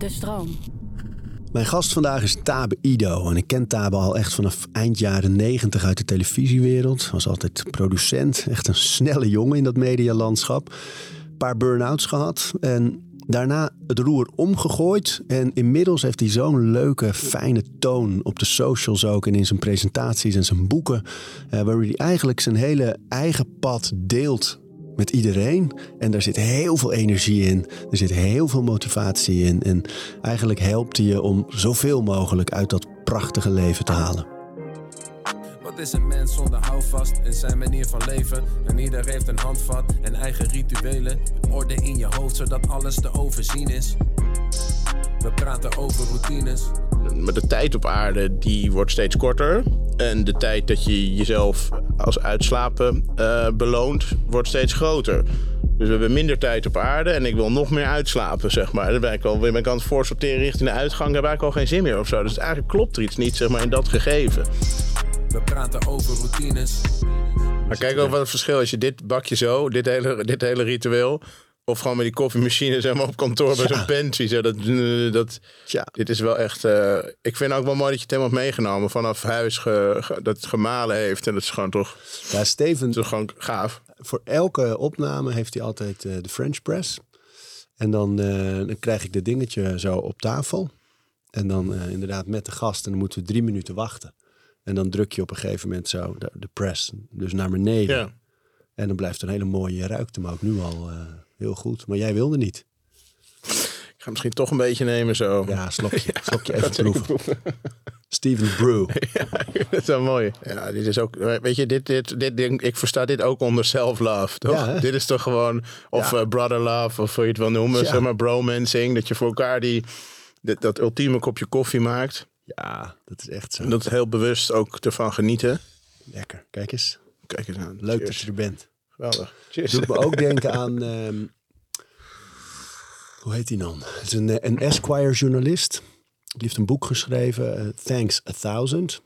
De stroom. Mijn gast vandaag is Tabe Ido. En ik ken Tabe al echt vanaf eind jaren negentig uit de televisiewereld. Was altijd producent. Echt een snelle jongen in dat medialandschap. Een paar burn-outs gehad. En daarna het roer omgegooid. En inmiddels heeft hij zo'n leuke, fijne toon op de socials ook. En in zijn presentaties en zijn boeken. Eh, waar hij eigenlijk zijn hele eigen pad deelt met iedereen. En daar zit heel veel energie in. Er zit heel veel motivatie in. En eigenlijk helpt hij je om zoveel mogelijk uit dat prachtige leven te halen. Is een mens zonder houvast in zijn manier van leven? En ieder heeft een handvat en eigen rituelen. Orde in je hoofd zodat alles te overzien is. We praten over routines. Maar de tijd op aarde die wordt steeds korter. En de tijd dat je jezelf als uitslapen eh, beloont, wordt steeds groter. Dus we hebben minder tijd op aarde en ik wil nog meer uitslapen, zeg maar. Dan ben ik al, ben ik aan het voorsorteren richting de uitgang. Daar heb ik al geen zin meer of zo. Dus eigenlijk klopt er iets niet, zeg maar, in dat gegeven. We praten over routines. Maar kijk ook wat het verschil is. Je dit bakje zo, dit hele, dit hele ritueel. Of gewoon met die koffiemachine zeg maar, op kantoor bij zo'n pantry. Zo, dat, dat, Tja. Dit is wel echt... eh, ik vind ook wel mooi dat je het helemaal hebt meegenomen. Vanaf huis ge- ge- dat het gemalen heeft. En dat is gewoon toch, Ja, Steven, toch gewoon gaaf. voor elke opname heeft hij altijd eh, de French press. En dan, eh, dan krijg ik dit dingetje zo op tafel. En dan eh, inderdaad met de gast. En dan moeten we drie minuten wachten. En dan druk je op een gegeven moment zo de, de press. Dus naar beneden. Ja. En dan blijft een hele mooie, je ruikt hem ook nu al eh, heel goed. Maar jij wilde niet. Ik ga misschien toch een beetje nemen zo. Ja, slokje, slokje even proeven. Steven Brew. dat is wel mooi. Ja, dit is ook... Weet je, dit, dit, dit ding, ik versta dit ook onder self-love, toch? Ja, dit is toch gewoon... Of Ja. eh, brother love, of hoe je het wil noemen. Ja. Zeg maar bromancing. Dat je voor elkaar die, dat ultieme kopje koffie maakt. Ja, dat is echt zo. En dat heel bewust ook ervan genieten. Lekker. Kijk eens. Kijk eens aan. Leuk Cheers. dat je er bent. Geweldig. Cheers. Doet me ook denken aan... ehm, hoe heet die dan? Het is een, eh, een Esquire-journalist. Die heeft een boek geschreven, eh, Thanks a Thousand.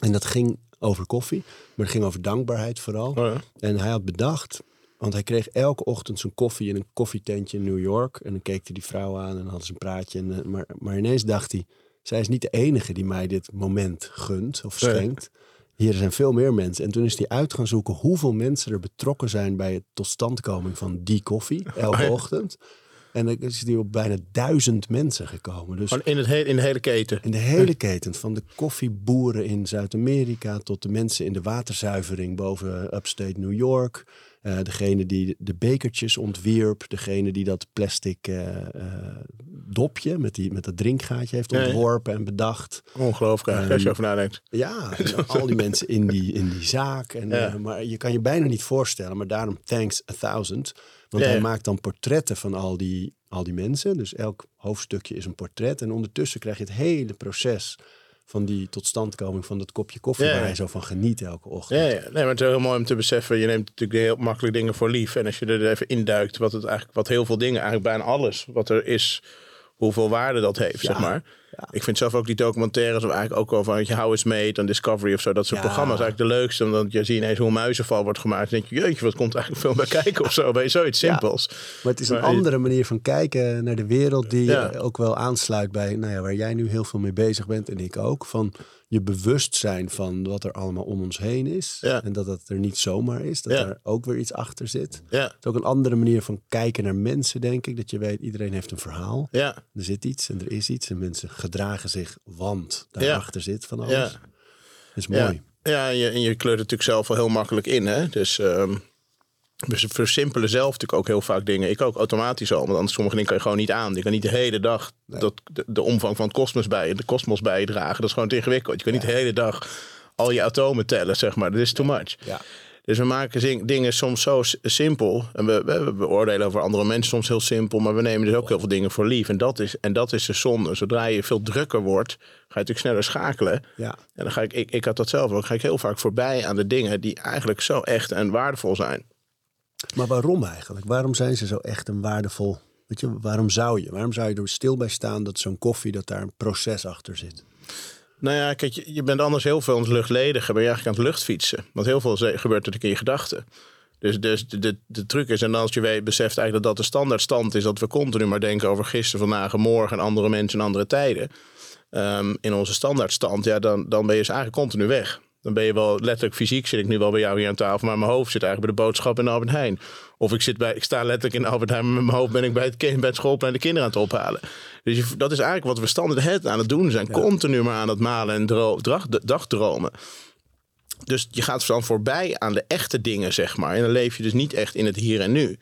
En dat ging over koffie, maar het ging over dankbaarheid vooral. Oh ja. En hij had bedacht, want hij kreeg elke ochtend zijn koffie in een koffietentje in New York. En dan keek hij die vrouw aan en hadden ze een praatje. En, eh, maar, maar ineens dacht hij, zij is niet de enige die mij dit moment gunt of schenkt. Hier zijn veel meer mensen. En toen is hij uit gaan zoeken hoeveel mensen er betrokken zijn bij het totstandkoming van die koffie elke Oh ja. ochtend. En dan is hij op bijna duizend mensen gekomen. Dus in, het he- in de hele keten. in de hele keten, van de koffieboeren in Zuid-Amerika tot de mensen in de waterzuivering boven upstate New York. Eh, degene die de bekertjes ontwierp, degene die dat plastic eh, eh, dopje met, die, met dat drinkgaatje heeft ontworpen en bedacht. Ongelooflijk eigenlijk, als je over nadenkt. Ja, al die mensen in die, in die zaak. En, Ja. maar je kan je bijna niet voorstellen, maar daarom thanks a thousand. Want Ja, hij maakt dan portretten van al die, al die mensen. Dus elk hoofdstukje is een portret. En ondertussen krijg je het hele proces van die totstandkoming van dat kopje koffie... Ja, waar hij zo van geniet elke ochtend. Ja, ja. Nee, maar het is heel mooi om te beseffen. Je neemt natuurlijk heel makkelijk dingen voor lief. En als je er even induikt, wat het eigenlijk, wat heel veel dingen, eigenlijk bijna alles wat er is, hoeveel waarde dat heeft, zeg maar. Ja. Ik vind zelf ook die documentaires, of eigenlijk ook wel van je, How It's Made en Discovery of zo, dat soort Ja. programma's eigenlijk de leukste. Omdat je ziet ineens hoe een muizenval wordt gemaakt. Dan denk je, jeetje, wat komt eigenlijk veel bij kijken of zo. Je, zoiets simpels. Maar het is een Maar andere manier van kijken naar de wereld die ook wel aansluit bij nou ja, waar jij nu heel veel mee bezig bent en ik ook. Van je bewustzijn van wat er allemaal om ons heen is. Ja. En dat het er niet zomaar is. Dat Ja. er ook weer iets achter zit. Ja, Het is ook een andere manier van kijken naar mensen, denk ik. Dat je weet, iedereen heeft een verhaal. ja, Er zit iets en er is iets. En mensen gedragen zich, want daarachter zit van alles. ja. Dat is mooi. Ja, ja en, je, en je kleurt het natuurlijk zelf wel heel makkelijk in. Hè? Dus ehm, we versimpelen zelf natuurlijk ook heel vaak dingen. Ik ook automatisch al, want anders sommige dingen kan je gewoon niet aan. Je kan niet de hele dag dat, de, de omvang van het kosmos, bij, de kosmos bijdragen. Dat is gewoon te ingewikkeld. Je kan niet de hele dag al je atomen tellen, zeg maar. Dat is too much. Ja. Dus we maken dingen soms zo simpel. En we, we, we beoordelen over andere mensen soms heel simpel. Maar we nemen dus ook heel veel dingen voor lief. En dat is, en dat is de zonde. Zodra je veel drukker wordt, ga je natuurlijk sneller schakelen. Ja. En dan ga ik, ik, ik had dat zelf ook, ga ik heel vaak voorbij aan de dingen die eigenlijk zo echt en waardevol zijn. Maar waarom eigenlijk? Waarom zijn ze zo echt en waardevol? Weet je, waarom zou je? Waarom zou je er stil bij staan dat zo'n koffie, dat daar een proces achter zit? Nou ja, kijk, je, bent anders heel veel aan het luchtledigen. Ben je eigenlijk aan het luchtfietsen. Want heel veel gebeurt natuurlijk in je gedachten. Dus, dus de, de, de truc is, en als je weet, beseft eigenlijk dat dat de standaardstand is, dat we continu maar denken over gisteren, vandaag en morgen en andere mensen en andere tijden. Ehm, in onze standaardstand, ja, dan, dan ben je dus eigenlijk continu weg. Dan ben je wel letterlijk fysiek, zit ik nu wel bij jou hier aan tafel, maar mijn hoofd zit eigenlijk bij de boodschap in Albert Heijn. Of ik, zit bij, ik sta letterlijk in Albert Heijn, maar met mijn hoofd ben ik bij het, kind, bij het schoolplein de kinderen aan het ophalen. Dus je- dat is eigenlijk wat we standaard aan het doen zijn. Continu maar aan het malen en drag- dagdromen. Dus je gaat dan voorbij aan de echte dingen, zeg maar. En dan leef je dus niet echt in het hier en nu.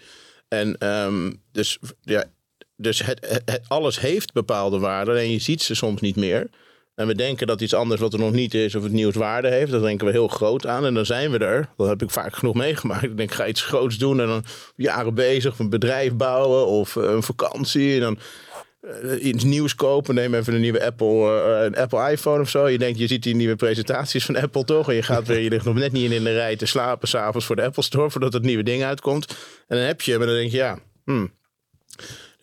En ehm, dus, ja, dus het, het, het- alles heeft bepaalde waarden. En je ziet ze soms niet meer. En we denken dat iets anders wat er nog niet is of het nieuws waarde heeft. Dat denken we heel groot aan. En dan zijn we er. Dat heb ik vaak genoeg meegemaakt. Ik denk, ik ga iets groots doen. En dan jaren bezig. Een bedrijf bouwen. Of eh, een vakantie. En dan eh, iets nieuws kopen. Neem even een nieuwe Apple, eh, een Apple iPhone of zo. Je denkt, je ziet die nieuwe presentaties van Apple toch? En je gaat weer, je ligt nog net niet in de rij te slapen s'avonds voor de Apple Store voordat het nieuwe ding uitkomt. En dan heb je en dan denk je, ja, hmm.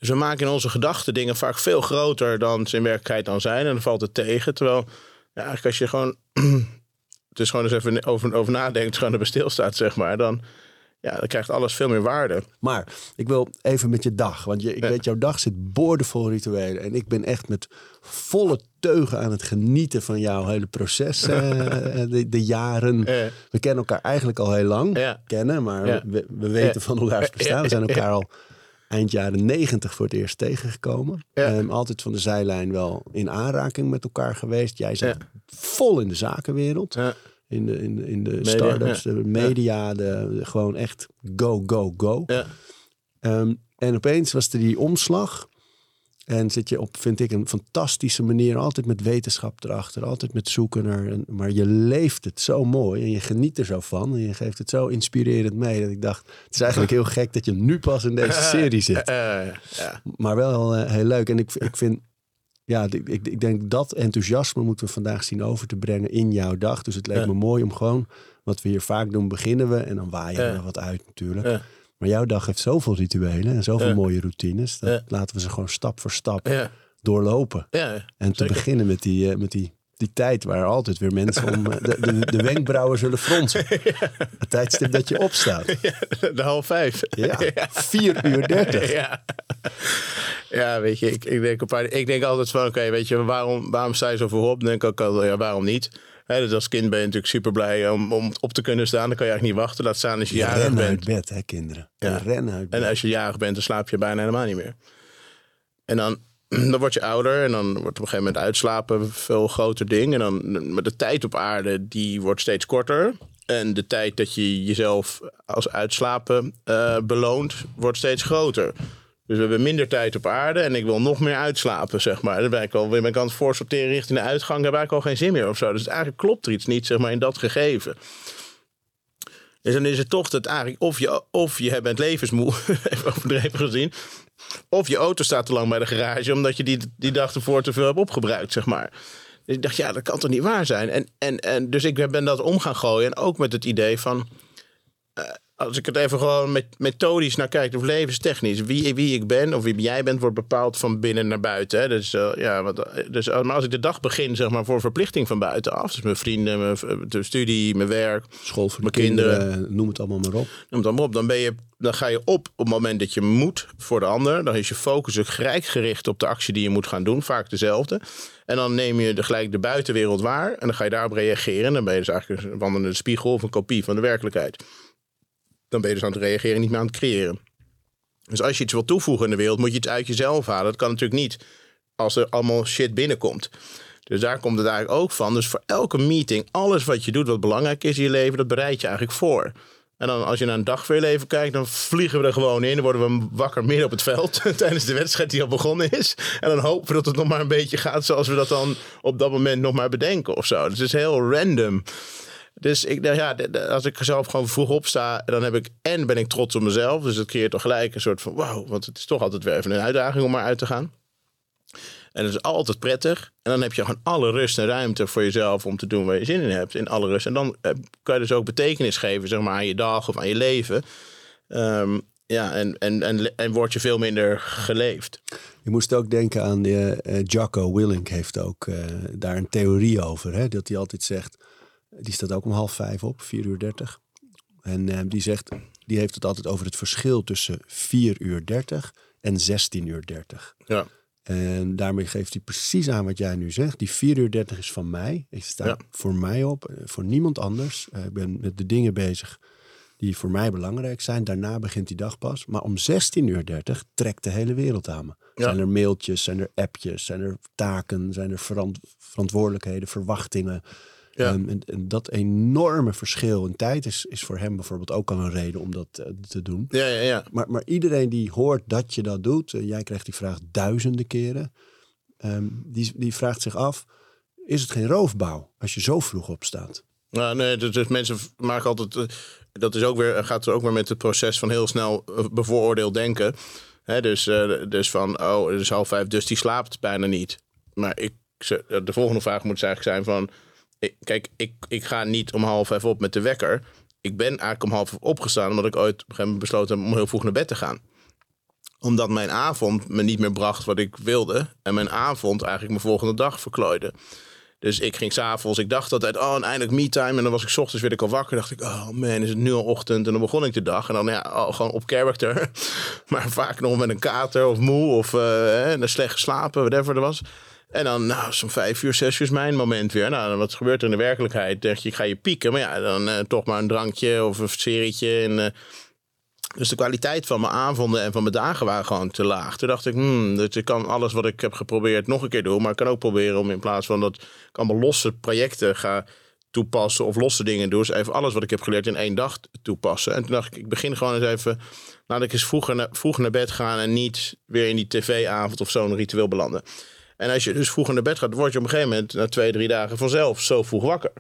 Dus we maken in onze gedachten dingen vaak veel groter dan ze in werkelijkheid dan zijn. En dan valt het tegen. Terwijl, ja, eigenlijk als je gewoon, dus gewoon eens even over, over nadenkt, gewoon erbij stilstaat, zeg maar. Dan, ja, dan krijgt alles veel meer waarde. Maar ik wil even met je dag. Want je, ik Ja. weet, jouw dag zit boordevol rituelen. En ik ben echt met volle teugen aan het genieten van jouw hele proces. eh, de, de jaren. Ja. We kennen elkaar eigenlijk al heel lang. Ja. Kennen, maar we, we weten van elkaars bestaan. We zijn elkaar al eind jaren negentig voor het eerst tegengekomen. Ja. Ehm, altijd van de zijlijn wel in aanraking met elkaar geweest. Jij zit Ja. vol in de zakenwereld. Ja. In de, in, in de Media, start-ups, de media, de, de- gewoon echt go, go, go. Ja. Ehm, en opeens was er die omslag. En zit je op, vind ik, een fantastische manier. Altijd met wetenschap erachter. Altijd met zoeken naar. Een, maar je leeft het zo mooi. En je geniet er zo van. En je geeft het zo inspirerend mee. Dat ik dacht, het is eigenlijk heel gek dat je nu pas in deze serie zit. Eh. Maar wel eh, heel leuk. En ik, ik vind, ja, ik, ik, ik denk dat enthousiasme moeten we vandaag zien over te brengen in jouw dag. Dus het leek Ja. me mooi om gewoon, wat we hier vaak doen, beginnen we en dan waaien we Ja. er wat uit natuurlijk. Ja. Maar jouw dag heeft zoveel rituelen en zoveel Ja. mooie routines. Dat Ja. laten we ze gewoon stap voor stap Ja. doorlopen. Ja. En te beginnen met die, eh, met die, die tijd waar altijd weer mensen om eh, de, de, de wenkbrauwen zullen fronsen. Het tijdstip dat je opstaat. De half vijf. Ja, 4 uur 30. Ja. ja, weet je, ik, ik, denk een paar, ik denk altijd van, oké, weet je, waarom, waarom sta je zo voor op? Dan denk ik ook altijd, ja, waarom niet? Hè, dus als kind ben je natuurlijk super blij om, om op te kunnen staan. Dan kan je eigenlijk niet wachten. Laat staan als je Je jarig rennen uit bent. bed, hè kinderen. Ja. Je rennen uit bed. En als je jarig bent, dan slaap je bijna helemaal niet meer. En dan, dan word je ouder en dan wordt op een gegeven moment uitslapen een veel groter ding. En dan, maar de tijd op aarde, die wordt steeds korter. En de tijd dat je jezelf als uitslapen eh, beloont, wordt steeds groter. Dus we hebben minder tijd op aarde en ik wil nog meer uitslapen, zeg maar. Dan ben ik al, ben ik aan het voorsorteren richting de uitgang. Daar heb ik al geen zin meer of zo. Dus eigenlijk klopt er iets niet, zeg maar, in dat gegeven. Dus dan is het toch dat eigenlijk of je, of je bent levensmoe, even overdreven gezien. Of je auto staat te lang bij de garage omdat je die, die dag ervoor te veel hebt opgebruikt, zeg maar. Dus ik dacht, ja, dat kan toch niet waar zijn? En, en, en dus ik ben dat om gaan gooien. En ook met het idee van, eh, als ik het even gewoon met, methodisch naar kijk, of levenstechnisch, wie, wie ik ben of wie jij bent, wordt bepaald van binnen naar buiten. Hè? Dus, eh, ja, wat, dus eh, maar als ik de dag begin, zeg maar, voor verplichting van buitenaf, dus mijn vrienden, mijn, de studie, mijn werk, School voor Mijn kinderen. kinderen, noem het allemaal maar op. Noem het maar op. Dan, ben je, dan ga je op op het moment dat je moet voor de ander. Dan is je focus ook gelijk gericht op de actie die je moet gaan doen. Vaak dezelfde. En dan neem je de, gelijk de buitenwereld waar. En dan ga je daarop reageren. En dan ben je dus eigenlijk een wandelende spiegel of een kopie van de werkelijkheid. Dan ben je dus aan het reageren, niet meer aan het creëren. Dus als je iets wil toevoegen in de wereld, moet je iets uit jezelf halen. Dat kan natuurlijk niet als er allemaal shit binnenkomt. Dus daar komt het eigenlijk ook van. Dus voor elke meeting, alles wat je doet wat belangrijk is in je leven, dat bereid je eigenlijk voor. En dan als je naar een dag voor je leven kijkt, dan vliegen we er gewoon in. Dan worden we wakker midden op het veld tijdens de wedstrijd die al begonnen is. En dan hopen we dat het nog maar een beetje gaat zoals we dat dan op dat moment nog maar bedenken of zo. Dus het is heel random. Dus ik dacht, ja, als ik zelf gewoon vroeg opsta, dan heb ik en ben ik trots op mezelf. Dus dat creëert toch gelijk een soort van wauw, want het is toch altijd weer even een uitdaging om maar uit te gaan. En dat is altijd prettig. En dan heb je gewoon alle rust en ruimte voor jezelf om te doen waar je zin in hebt. In alle rust. En dan eh, kan je dus ook betekenis geven zeg maar, aan je dag of aan je leven. Ehm, ja, en, en, en, en word je veel minder geleefd. Je moest ook denken aan de, eh, Jocko Willink heeft ook eh, daar een theorie over. Hè? Dat hij altijd zegt, die staat ook om half vijf op, 4 uur 30. En eh, die zegt, die heeft het altijd over het verschil tussen 4 uur 30 en 16 uur 30. Ja. En daarmee geeft hij precies aan wat jij nu zegt. Die 4 uur 30 is van mij. Ik sta Ja. voor mij op, eh, voor niemand anders. Eh, ik ben met de dingen bezig die voor mij belangrijk zijn. Daarna begint die dag pas. Maar om 16 uur 30 trekt de hele wereld aan me. Ja. Zijn er mailtjes, zijn er appjes, zijn er taken, zijn er verant- verantwoordelijkheden, verwachtingen. Ja. Ehm, en, en dat enorme verschil in tijd is, is voor hem bijvoorbeeld ook al een reden om dat eh, te doen. Ja, ja, ja. Maar, maar iedereen die hoort dat je dat doet, eh, jij krijgt die vraag duizenden keren, ehm, die, die vraagt zich af, is het geen roofbouw als je zo vroeg opstaat? Nou, nee, dus, dus mensen maken altijd. eh, Dat is ook weer, gaat er ook weer met het proces van heel snel bevooroordeeld denken. Hè, dus, dus van, oh, het is half vijf, dus die slaapt bijna niet. Maar ik, de volgende vraag moet eigenlijk zijn van... ik- Kijk, ik, ik ga niet om half vijf op met de wekker. Ik ben eigenlijk om half opgestaan... omdat ik ooit op een gegeven besloten heb om heel vroeg naar bed te gaan. Omdat mijn avond me niet meer bracht wat ik wilde. En mijn avond eigenlijk mijn volgende dag verklooide. Dus ik ging s'avonds, ik dacht altijd, oh, eindelijk me-time. En dan was ik 's ochtends weer ik al wakker. dacht ik, oh man, is het nu al ochtend? En dan begon ik de dag. En dan ja, gewoon op character. Maar vaak nog met een kater of moe of eh, hè, en slecht geslapen, whatever er was. En dan, nou, zo'n vijf uur, zes uur is mijn moment weer. Nou, wat gebeurt er in de werkelijkheid? Denk je, ik ga je pieken. Maar ja, dan eh, toch maar een drankje of een serietje. En, eh, dus de kwaliteit van mijn avonden en van mijn dagen waren gewoon te laag. Toen dacht ik, hmm, ik kan alles wat ik heb geprobeerd nog een keer doen. Maar ik kan ook proberen om in plaats van dat ik allemaal losse projecten ga toepassen of losse dingen doen. Dus even alles wat ik heb geleerd in één dag toepassen. En toen dacht ik, ik begin gewoon eens even, laat ik eens vroeger, na- vroeg naar bed gaan en niet weer in die tv-avond of zo'n ritueel belanden. En als je dus vroeger naar bed gaat, word je op een gegeven moment na twee, drie dagen vanzelf zo vroeg wakker.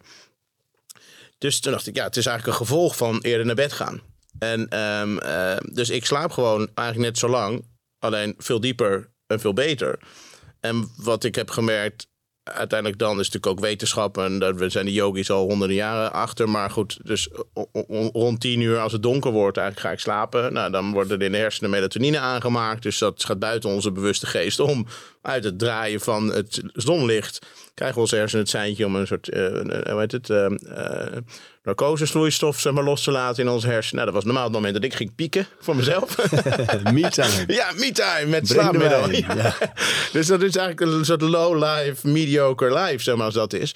Dus toen dacht ik, ja, het is eigenlijk een gevolg van eerder naar bed gaan. En ehm, eh, dus ik slaap gewoon eigenlijk net zo lang, alleen veel dieper en veel beter. En wat ik heb gemerkt, uiteindelijk dan is natuurlijk ook wetenschap. En daar we zijn de yogis al honderden jaren achter. Maar goed, dus rond tien uur als het donker wordt, eigenlijk ga ik slapen. Nou, dan worden er in de hersenen melatonine aangemaakt. Dus dat gaat buiten onze bewuste geest om. Uit het draaien van het zonlicht krijgen onze hersenen het seintje om een soort, eh, hoe heet het, eh, narcosevloeistof zeg maar, los te laten in onze hersenen. Nou, dat was normaal het moment dat ik ging pieken voor mezelf. Me-time. Ja, me-time met Breng de slaapmiddel. Ja. ja. Dus dat is eigenlijk een soort low-life, mediocre life, zeg maar, als dat is.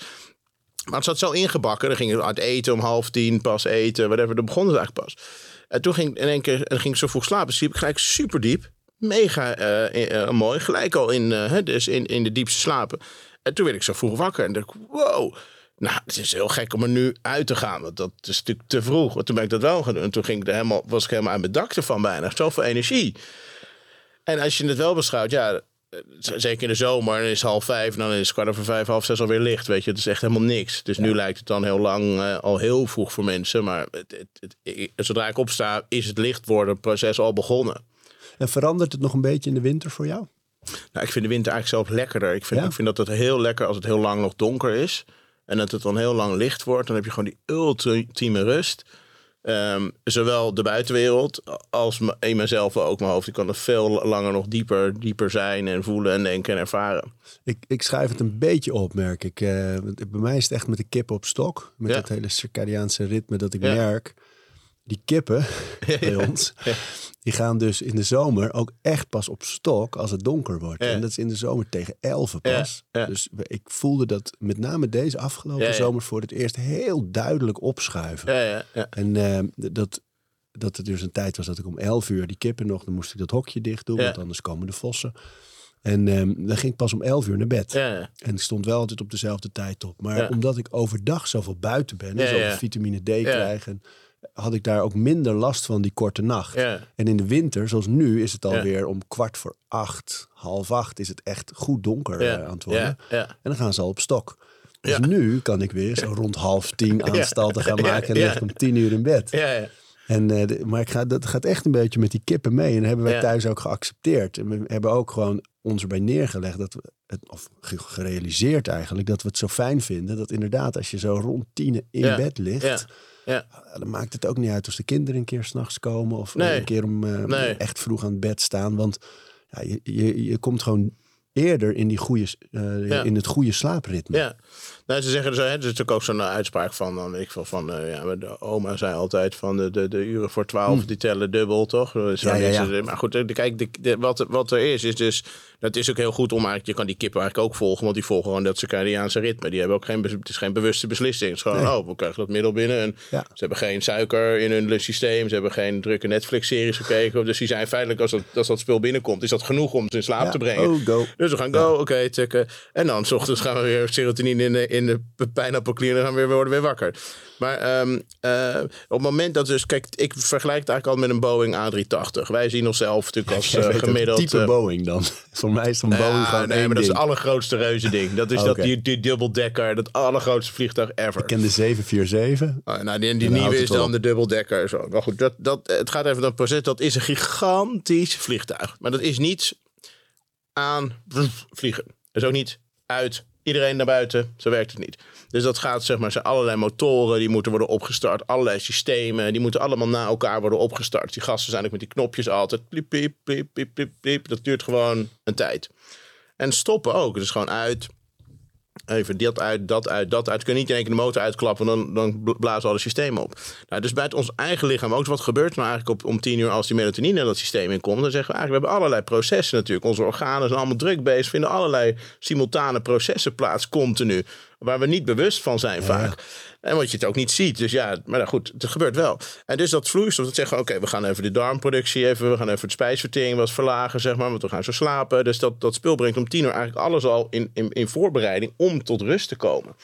Maar het zat zo ingebakken. Dan ging het uit eten om half tien, pas eten, whatever. Dan begon het eigenlijk pas. En toen ging in één keer en ging ik zo vroeg slapen. Sliep ik gelijk super diep. Mega eh, eh, mooi. Gelijk al in, hè, dus in, in de diepste slapen. En toen werd ik zo vroeg wakker. En dacht ik, wow. Nou, het is heel gek om er nu uit te gaan. Want dat is natuurlijk te vroeg. Maar toen ben ik dat wel gaan doen. En toen ging ik er helemaal, was ik helemaal aan mijn dak ervan bijna. Zoveel energie. En als je het wel beschouwt, ja, zeker in de zomer, dan is het half vijf, en dan is het kwart over vijf, half zes alweer licht. Weet je, het is echt helemaal niks. Dus nu lijkt het dan heel lang, al heel vroeg voor mensen. Maar het, het, het- ik- zodra ik opsta, is het licht worden proces al begonnen. En verandert het nog een beetje in de winter voor jou? Nou, ik vind de winter eigenlijk zelf lekkerder. Ik vind, Ja? ik vind dat het heel lekker als het heel lang nog donker is. En dat het dan heel lang licht wordt. Dan heb je gewoon die ultieme rust. Ehm, zowel de buitenwereld als in mezelf ook mijn hoofd. Ik kan er veel langer nog dieper, dieper zijn en voelen en denken en ervaren. Ik, ik schrijf het een beetje op, merk ik. Want bij mij is het echt met de kip op stok. Met Ja. dat hele circadiaanse ritme dat ik Ja. merk. Die kippen bij ons, die gaan dus in de zomer ook echt pas op stok als het donker wordt. En dat is in de zomer tegen 11 Ja, pas. Dus ik voelde dat met name deze afgelopen zomer voor het eerst heel duidelijk opschuiven. Ja, ja, ja. En eh, dat, dat het dus een tijd was dat ik om 11 uur die kippen nog, dan moest ik dat hokje dicht doen, Ja. want anders komen de vossen. En ehm, dan ging ik pas om 11 uur naar bed. ja, ja. En ik stond wel altijd op dezelfde tijd op. Maar omdat ik overdag zoveel buiten ben, en Ja, zoveel vitamine D krijg, en had ik daar ook minder last van die korte nacht. Ja. En in de winter, zoals nu, is het alweer om kwart voor acht, half acht, is het echt goed donker eh, aan het worden. Ja, ja. En dan gaan ze al op stok. Dus nu kan ik weer zo rond half tien aanstalten gaan maken en ja. lig ik om tien uur in bed. Ja, ja. En, eh, de- maar ik ga, dat gaat echt een beetje met die kippen mee. En dat hebben wij thuis ook geaccepteerd. En we hebben ook gewoon ons erbij neergelegd, dat we het, of ge- gerealiseerd eigenlijk, dat we het zo fijn vinden. Dat inderdaad, als je zo rond tien in bed ligt, Ja. Dan maakt het ook niet uit als de kinderen een keer s'nachts komen. Of Nee. een keer om eh, Nee. echt vroeg aan het bed staan. Want ja, je, je, je komt gewoon eerder in, die goede, uh, Ja. in het goede slaapritme. Ja, nou, ze zeggen zo, hè, er is natuurlijk ook zo'n eh, uitspraak van, dan ik veel, van, eh, ja, de oma zei altijd van de, de, de uren voor twaalf, die tellen dubbel, toch? Zo. Ja. Maar goed, eh, kijk, de, de- wat, wat er is, is dus, dat is ook heel goed om eigenlijk, je kan die kippen eigenlijk ook volgen, want die volgen gewoon dat circadiaanse ritme. Die hebben ook geen, het is geen bewuste beslissing. Het is gewoon, Nee. oh, we krijgen dat middel binnen en Ja. ze hebben geen suiker in hun systeem, ze hebben geen drukke Netflix-series gekeken, dus die zijn feitelijk, als dat, als dat spul binnenkomt, is dat genoeg om ze in slaap Ja. te brengen. Oh, go. Dus we gaan go, oké, checken. En dan, s ochtends gaan we weer serotonine in de, in de pijnappelklier en dan gaan we weer, worden we weer wakker. Maar ehm, eh, op het moment dat dus, kijk, ik vergelijk het eigenlijk al met een Boeing A380. Wij zien onszelf natuurlijk als ook gemiddeld... type eh, Boeing dan. Voor mij is een Boeing ja, gewoon nee, maar dat is het allergrootste reuze ding. Dat is Oh, dat, die, die dubbeldekker, dat allergrootste vliegtuig ever. Ik ken de 747. Ah, nou, die, die nieuwe is dan op. de dubbeldekker. Zo. Maar goed, dat, dat, het gaat even om dat proces. Dat is een gigantisch vliegtuig. Maar dat is niet aan vliegen. Dat is ook niet uit iedereen naar buiten. Zo werkt het niet. Dus dat gaat, zeg maar, zijn allerlei motoren die moeten worden opgestart. Allerlei systemen, die moeten allemaal na elkaar worden opgestart. Die gasten zijn ook met die knopjes altijd. Piep. Dat duurt gewoon een tijd. En stoppen ook. Is gewoon uit, Even dat uit, dat uit, dat uit. Kun je niet in één keer de motor uitklappen, dan, dan blazen alle systemen op. Nou, dus bij ons eigen lichaam ook. Wat gebeurt er nou eigenlijk op, om tien uur als die melatonine in dat systeem inkomt? Dan zeggen we eigenlijk, we hebben allerlei processen natuurlijk. Onze organen zijn allemaal druk bezig, vinden allerlei simultane processen plaats, continu. Waar we niet bewust van zijn vaak. En wat je het ook niet ziet. Dus ja, maar goed, het gebeurt wel. En dus dat vloeistof, dat zeggen oké, we gaan even de darmproductie even, we gaan even de spijsvertering wat verlagen, zeg maar, want we gaan zo slapen. Dus dat, dat spul brengt om tien uur eigenlijk alles al in, in, in voorbereiding om tot rust te komen.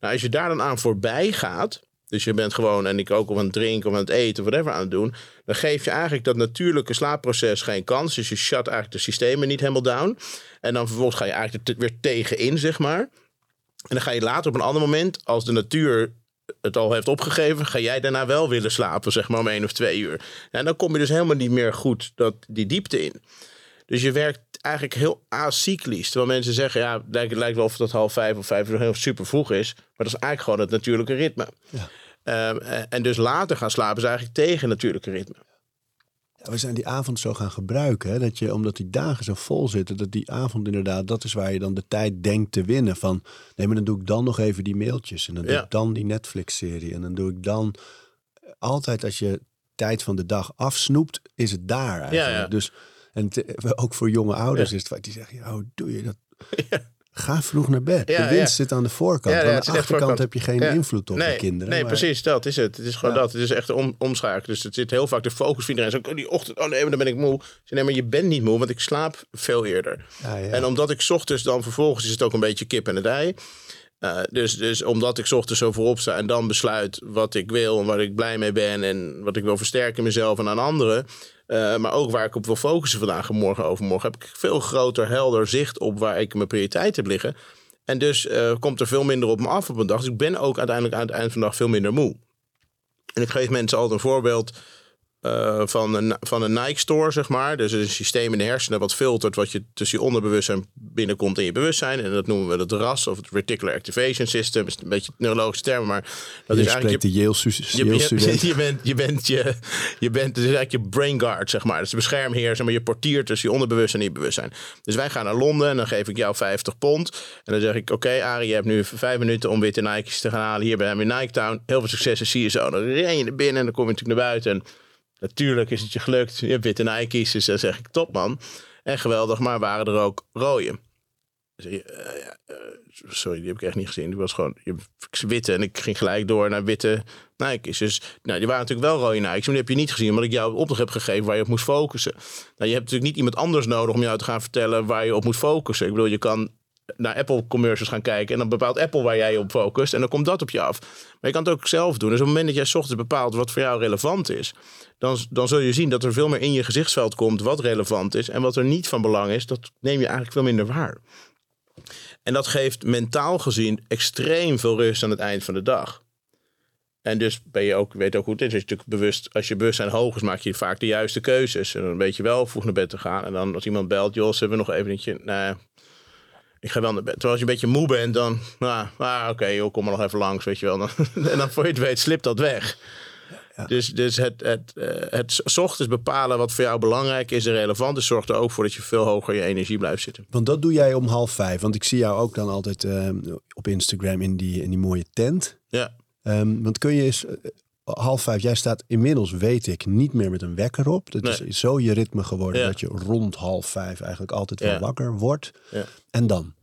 Nou, als je daar dan aan voorbij gaat, dus je bent gewoon, en ik ook of aan het drinken of aan het eten of whatever aan het doen, dan geef je eigenlijk dat natuurlijke slaapproces geen kans. Dus je shut eigenlijk de systemen niet helemaal down. En dan vervolgens ga je eigenlijk er weer tegenin, zeg maar. En dan ga je later op een ander moment, als de natuur het al heeft opgegeven, ga jij daarna wel willen slapen, zeg maar om één of twee uur. En dan kom je dus helemaal niet meer goed dat, die diepte in. Dus je werkt eigenlijk heel acyclisch. Terwijl mensen zeggen, ja, het lijkt, het lijkt wel of dat half vijf of vijf uur heel super vroeg is. Maar dat is eigenlijk gewoon het natuurlijke ritme. Ehm, en- en dus later gaan slapen is eigenlijk tegen het natuurlijke ritme. We zijn die avond zo gaan gebruiken. Hè? Dat je, omdat die dagen zo vol zitten, dat die avond inderdaad, dat is waar je dan de tijd denkt te winnen. Van nee, maar dan doe ik dan nog even die mailtjes. En dan doe Ja. ik dan die Netflix-serie. En dan doe ik dan. Altijd als je tijd van de dag afsnoept, is het daar eigenlijk. Ja, ja. Dus, en ook voor jonge ouders is het vaak die zeggen: ja, hoe doe je dat? Ga vroeg naar bed. Ja, de winst ja. zit aan de voorkant. Ja, aan de achterkant voorkant. heb je geen invloed op nee, de kinderen. Nee, maar- precies, dat is het. Het is gewoon dat. Het is echt een om, omschakelen. Dus het zit heel vaak de focus van iedereen. Zo, die ochtend, oh nee, maar dan ben ik moe. Zeg, nee, maar je bent niet moe, want ik slaap veel eerder. Ja, ja. En omdat ik 's ochtends dan vervolgens is het ook een beetje kip en het ei. Eh, dus, dus omdat ik 's ochtends zo voorop sta en dan besluit wat ik wil en waar ik blij mee ben en wat ik wil versterken in mezelf en aan anderen. Eh, maar ook waar ik op wil focussen vandaag en morgen overmorgen. Heb ik veel groter, helder zicht op waar ik mijn prioriteit heb liggen. En dus eh, komt er veel minder op me af op een dag. Dus ik ben ook uiteindelijk aan het eind van de dag veel minder moe. En ik geef mensen altijd een voorbeeld eh, van, een, van een Nike store, zeg maar. Dus een systeem in de hersenen wat filtert wat je tussen je onderbewustzijn binnenkomt in je bewustzijn. En dat noemen we het RAS of het Reticular Activation System. Dat is een beetje neurologische term, maar dat je is eigenlijk spreekt de Yale-stu- je, je, je bent, je bent je, je bent, is eigenlijk je brain guard, zeg maar. Dat is de beschermheer, maar je portiert tussen je onderbewustzijn en je bewustzijn. Dus wij gaan naar Londen en dan geef ik jou 50 pond. En dan zeg ik, oké Arie, je hebt nu vijf minuten om witte Nike's te gaan halen. Hier bij in Nike Town. Heel veel succes en zie je zo. Dan ren je naar binnen en dan kom je natuurlijk naar buiten. En natuurlijk is het je gelukt. Je hebt witte Nike's, dus dan zeg ik, top man. En geweldig, maar waren er ook rode. Je, eh, eh, sorry, die heb ik echt niet gezien. Die was gewoon witte. En ik ging gelijk door naar witte Nike's. Dus nou, die waren natuurlijk wel rode Nike's. Maar die heb je niet gezien, omdat ik jou opdracht heb gegeven waar je op moest focussen. Nou, je hebt natuurlijk niet iemand anders nodig om jou te gaan vertellen waar je op moet focussen. Ik bedoel, je kan naar Apple commercials gaan kijken. En dan bepaalt Apple waar jij op focust. En dan komt dat op je af. Maar je kan het ook zelf doen. Dus op het moment dat jij ochtends bepaalt wat voor jou relevant is. Dan, dan zul je zien dat er veel meer in je gezichtsveld komt wat relevant is. En wat er niet van belang is, dat neem je eigenlijk veel minder waar. En dat geeft mentaal gezien extreem veel rust aan het eind van de dag. En dus ben je ook, weet ook hoe het is. Als je, natuurlijk bewust, als je bewustzijn hoog is, maak je vaak de juiste keuzes. En dan weet je wel vroeg naar bed te gaan. En dan als iemand belt, Jos, hebben we nog even eentje. Nee, ik ga wel naar bed. Terwijl als je een beetje moe bent, dan, nou, ah, oké, joh, kom maar nog even langs, weet je wel. En dan voor je het weet, slipt dat weg. ja. Dus, dus het, het, eh, het 's ochtends bepalen wat voor jou belangrijk is en relevant is, zorgt er ook voor dat je veel hoger je energie blijft zitten. Want dat doe jij om half vijf. Want ik zie jou ook dan altijd eh, op Instagram in die, in die mooie tent. Ja. Ehm, want kun je eens eh, half vijf, jij staat inmiddels, weet ik, niet meer met een wekker op. Dat Nee. is zo je ritme geworden Ja. dat je rond half vijf eigenlijk altijd wel Ja. wakker wordt. Ja. En dan?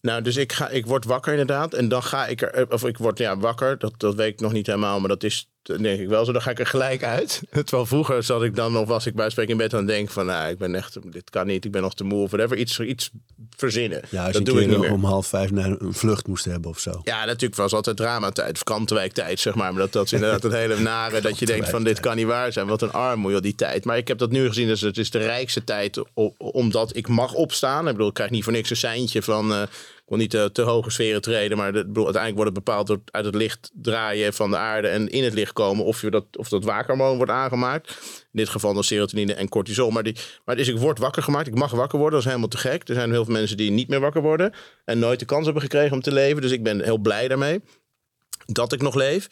Nou, dus ik, ga, ik word wakker inderdaad. En dan ga ik er, of ik word ja, wakker. Dat, dat weet ik nog niet helemaal, maar dat is denk ik wel zo. Dan ga ik er gelijk uit. Terwijl vroeger zat ik dan nog, was ik bij spreken in bed aan het denken van, nou, ik ben echt, dit kan niet, ik ben nog te moe of whatever. Iets, iets verzinnen. Ja, als dat je doe ik niet meer. om half vijf naar een vlucht moest hebben of zo. Ja, natuurlijk was altijd dramatijd, of kantenwijktijd, zeg maar. Maar dat, dat is inderdaad het hele nare, dat je denkt van dit kan niet waar zijn. Wat een armoede, die tijd. Maar ik heb dat nu gezien, dus het is de rijkste tijd, omdat ik mag opstaan. Ik bedoel, ik krijg niet voor niks een seintje van, eh, niet te, te hoge sferen treden, maar uiteindelijk wordt het bepaald door uit het licht draaien van de aarde en in het licht komen of, je dat, of dat waakhormoon wordt aangemaakt. In dit geval dan serotonine en cortisol. Maar, die, maar dus ik word wakker gemaakt, ik mag wakker worden, dat is helemaal te gek. Er zijn heel veel mensen die niet meer wakker worden en nooit de kans hebben gekregen om te leven. Dus ik ben heel blij daarmee dat ik nog leef.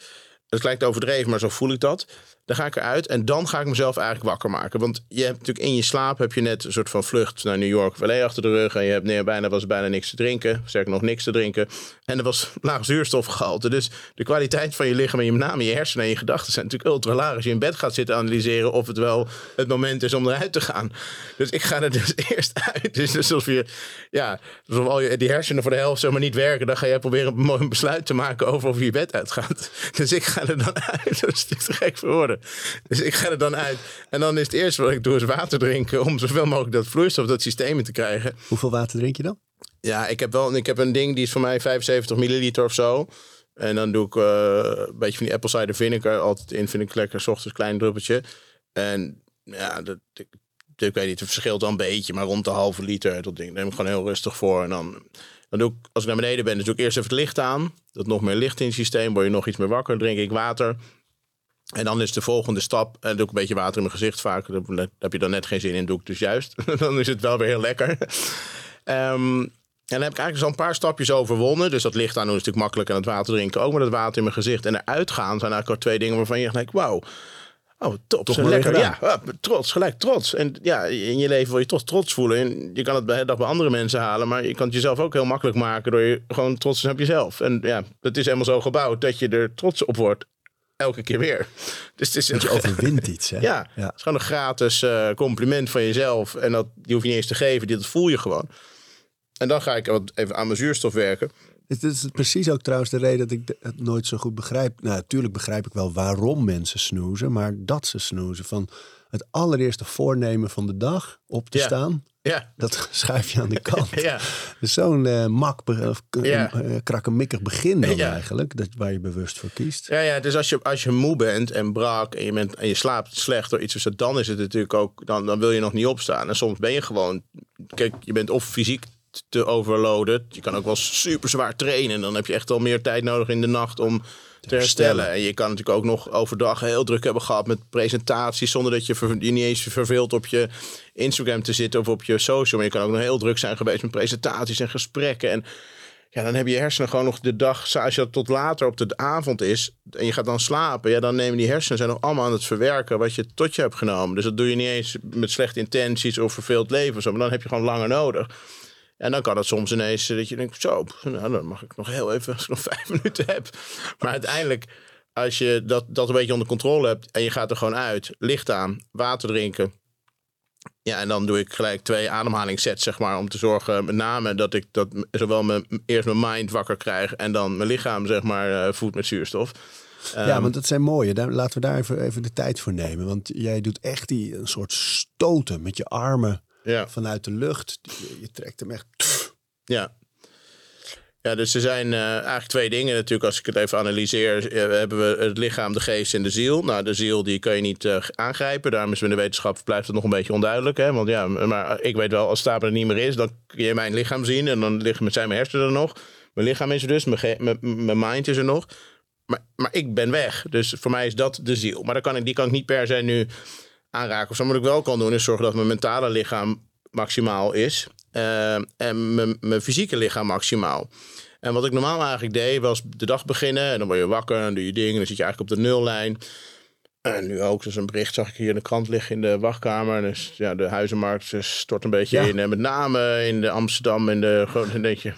Het lijkt overdreven, maar zo voel ik dat. Dan ga ik eruit en dan ga ik mezelf eigenlijk wakker maken. Want je hebt natuurlijk in je slaap heb je net een soort van vlucht naar New York of achter de rug. En je hebt nee, bijna, was bijna niks te drinken. Sterker nog, niks te drinken. En er was laag zuurstofgehalte. Dus de kwaliteit van je lichaam en je, met name je hersenen en je gedachten zijn natuurlijk ultra laag. Als je in bed gaat zitten analyseren of het wel het moment is om eruit te gaan. Dus ik ga er dus eerst uit. Dus alsof je, ja, alsof al je, die hersenen voor de helft zeg maar niet werken. Dan ga jij proberen een mooi besluit te maken over of je je bed uitgaat. Dus ik ga er dan uit. Dat is te gek voor woorden. Dus ik ga er dan uit. En dan is het eerste wat ik doe is water drinken. Om zoveel mogelijk dat vloeistof, dat systeem in te krijgen. Hoeveel water drink je dan? Ja, ik heb wel ik heb een ding die is voor mij 75 milliliter of zo. En dan doe ik eh, een beetje van die apple cider vinegar altijd in. Vind ik lekker, 's ochtends klein druppeltje. En ja, dat, ik, ik weet niet, het verschilt dan een beetje, maar rond de halve liter. Dat ding neem ik gewoon heel rustig voor. En dan, dan doe ik, als ik naar beneden ben, dan doe ik eerst even het licht aan. Dat nog meer licht in het systeem, word je nog iets meer wakker. Drink ik water. En dan is de volgende stap, en doe ik een beetje water in mijn gezicht vaak. Daar daar heb je dan net geen zin in, doe ik dus juist. dan is het wel weer heel lekker. Ehm, en dan heb ik eigenlijk zo'n paar stapjes overwonnen. Dus dat licht aan doen is natuurlijk makkelijk. En het water drinken ook. Maar dat water in mijn gezicht en eruit gaan zijn eigenlijk al twee dingen waarvan je denkt, wauw. Oh, top. Toch lekker. Ja, trots. Gelijk trots. En ja, in je leven wil je toch trots voelen. En je kan het bij bij andere mensen halen. Maar je kan het jezelf ook heel makkelijk maken door je gewoon trots te zijn op jezelf. En ja, het is helemaal zo gebouwd dat je er trots op wordt. Elke keer weer. Dus het is Want je overwint iets, hè? ja, het is gewoon een gratis eh, compliment van jezelf. En dat, die hoef je niet eens te geven, dat voel je gewoon. En dan ga ik wat even aan mijn zuurstof werken. Het is precies ook trouwens de reden dat ik het nooit zo goed begrijp. Nou, natuurlijk begrijp ik wel waarom mensen snoezen, maar dat ze snoezen. Van het allereerste voornemen van de dag op te Ja. staan, Ja, dat schuif je aan de kant. ja, Dus zo'n eh, mak, of Ja. eh, krakkemikkig begin dan Ja. eigenlijk, dat, waar je bewust voor kiest. ja, ja. Dus als je, als je moe bent en brak en je, bent, en je slaapt slecht door iets, dus dan is het natuurlijk ook, dan, dan wil je nog niet opstaan. En soms ben je gewoon, kijk, je bent of fysiek te overloaded. Je kan ook wel super zwaar trainen. En dan heb je echt al meer tijd nodig in de nacht om te herstellen. En je kan natuurlijk ook nog overdag heel druk hebben gehad met presentaties. Zonder dat je ver- je niet eens verveelt op je Instagram te zitten of op je social. Maar je kan ook nog heel druk zijn geweest met presentaties en gesprekken. En ja, dan heb je hersenen gewoon nog de dag, als je dat tot later op de avond is en je gaat dan slapen, ja, dan nemen die hersenen zijn nog allemaal aan het verwerken wat je tot je hebt genomen. Dus dat doe je niet eens met slechte intenties of verveeld leven of zo, maar dan heb je gewoon langer nodig. En dan kan het soms ineens eh, dat je denkt, zo, nou, dan mag ik nog heel even, als ik nog vijf minuten heb. Maar uiteindelijk, als je dat, dat een beetje onder controle hebt en je gaat er gewoon uit, licht aan, water drinken, ja, en dan doe ik gelijk twee ademhalingssets, zeg maar, om te zorgen, met name dat ik dat zowel mijn, eerst mijn mind wakker krijg en dan mijn lichaam, zeg maar, eh, voedt met zuurstof. ja, Ehm, want dat zijn mooie. Daar, laten we daar even, even de tijd voor nemen. Want jij doet echt die, een soort stoten met je armen ja, vanuit de lucht. Je, je trekt hem echt... ja. Ja, dus er zijn eh, eigenlijk twee dingen natuurlijk. Als ik het even analyseer, eh, hebben we het lichaam, de geest en de ziel. Nou, de ziel die kan je niet eh, aangrijpen. Daarom is in de wetenschap blijft het nog een beetje onduidelijk. Hè? Want ja, maar ik weet wel, als Stapen er niet meer is, dan kun je mijn lichaam zien. En dan liggen, zijn mijn hersenen er nog. Mijn lichaam is er dus, mijn, ge- mijn, mijn mind is er nog. Maar, maar ik ben weg. Dus voor mij is dat de ziel. Maar dan kan ik, die kan ik niet per se nu aanraken. Of zo. Wat ik wel kan doen, is zorgen dat mijn mentale lichaam maximaal is. eh, en mijn, mijn fysieke lichaam maximaal. En wat ik normaal eigenlijk deed, was de dag beginnen. En dan word je wakker en doe je dingen. En dan zit je eigenlijk op de nullijn. En nu ook, dus een bericht zag ik hier in de krant liggen in de wachtkamer. Dus ja, de huizenmarkt stort een beetje Ja. in. En met name in de Amsterdam en de... Dan denk je,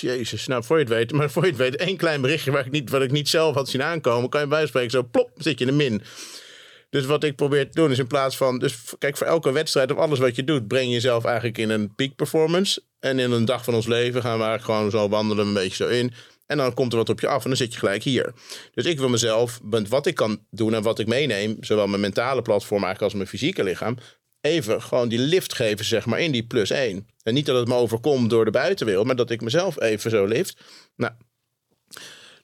jezus, nou voor je het weet. Maar voor je het weet, één klein berichtje waar ik niet, wat ik niet zelf had zien aankomen. Kan je bij wijze van spreken zo plop, zit je in de min. Dus wat ik probeer te doen is in plaats van... Dus kijk, voor elke wedstrijd of alles wat je doet... breng je jezelf eigenlijk in een peak performance. En in een dag van ons leven gaan we eigenlijk gewoon zo wandelen een beetje zo in. En dan komt er wat op je af en dan zit je gelijk hier. Dus ik wil mezelf, met wat ik kan doen en wat ik meeneem... zowel mijn mentale platform eigenlijk als mijn fysieke lichaam... even gewoon die lift geven, zeg maar, in die plus één. En niet dat het me overkomt door de buitenwereld... maar dat ik mezelf even zo lift. Nou,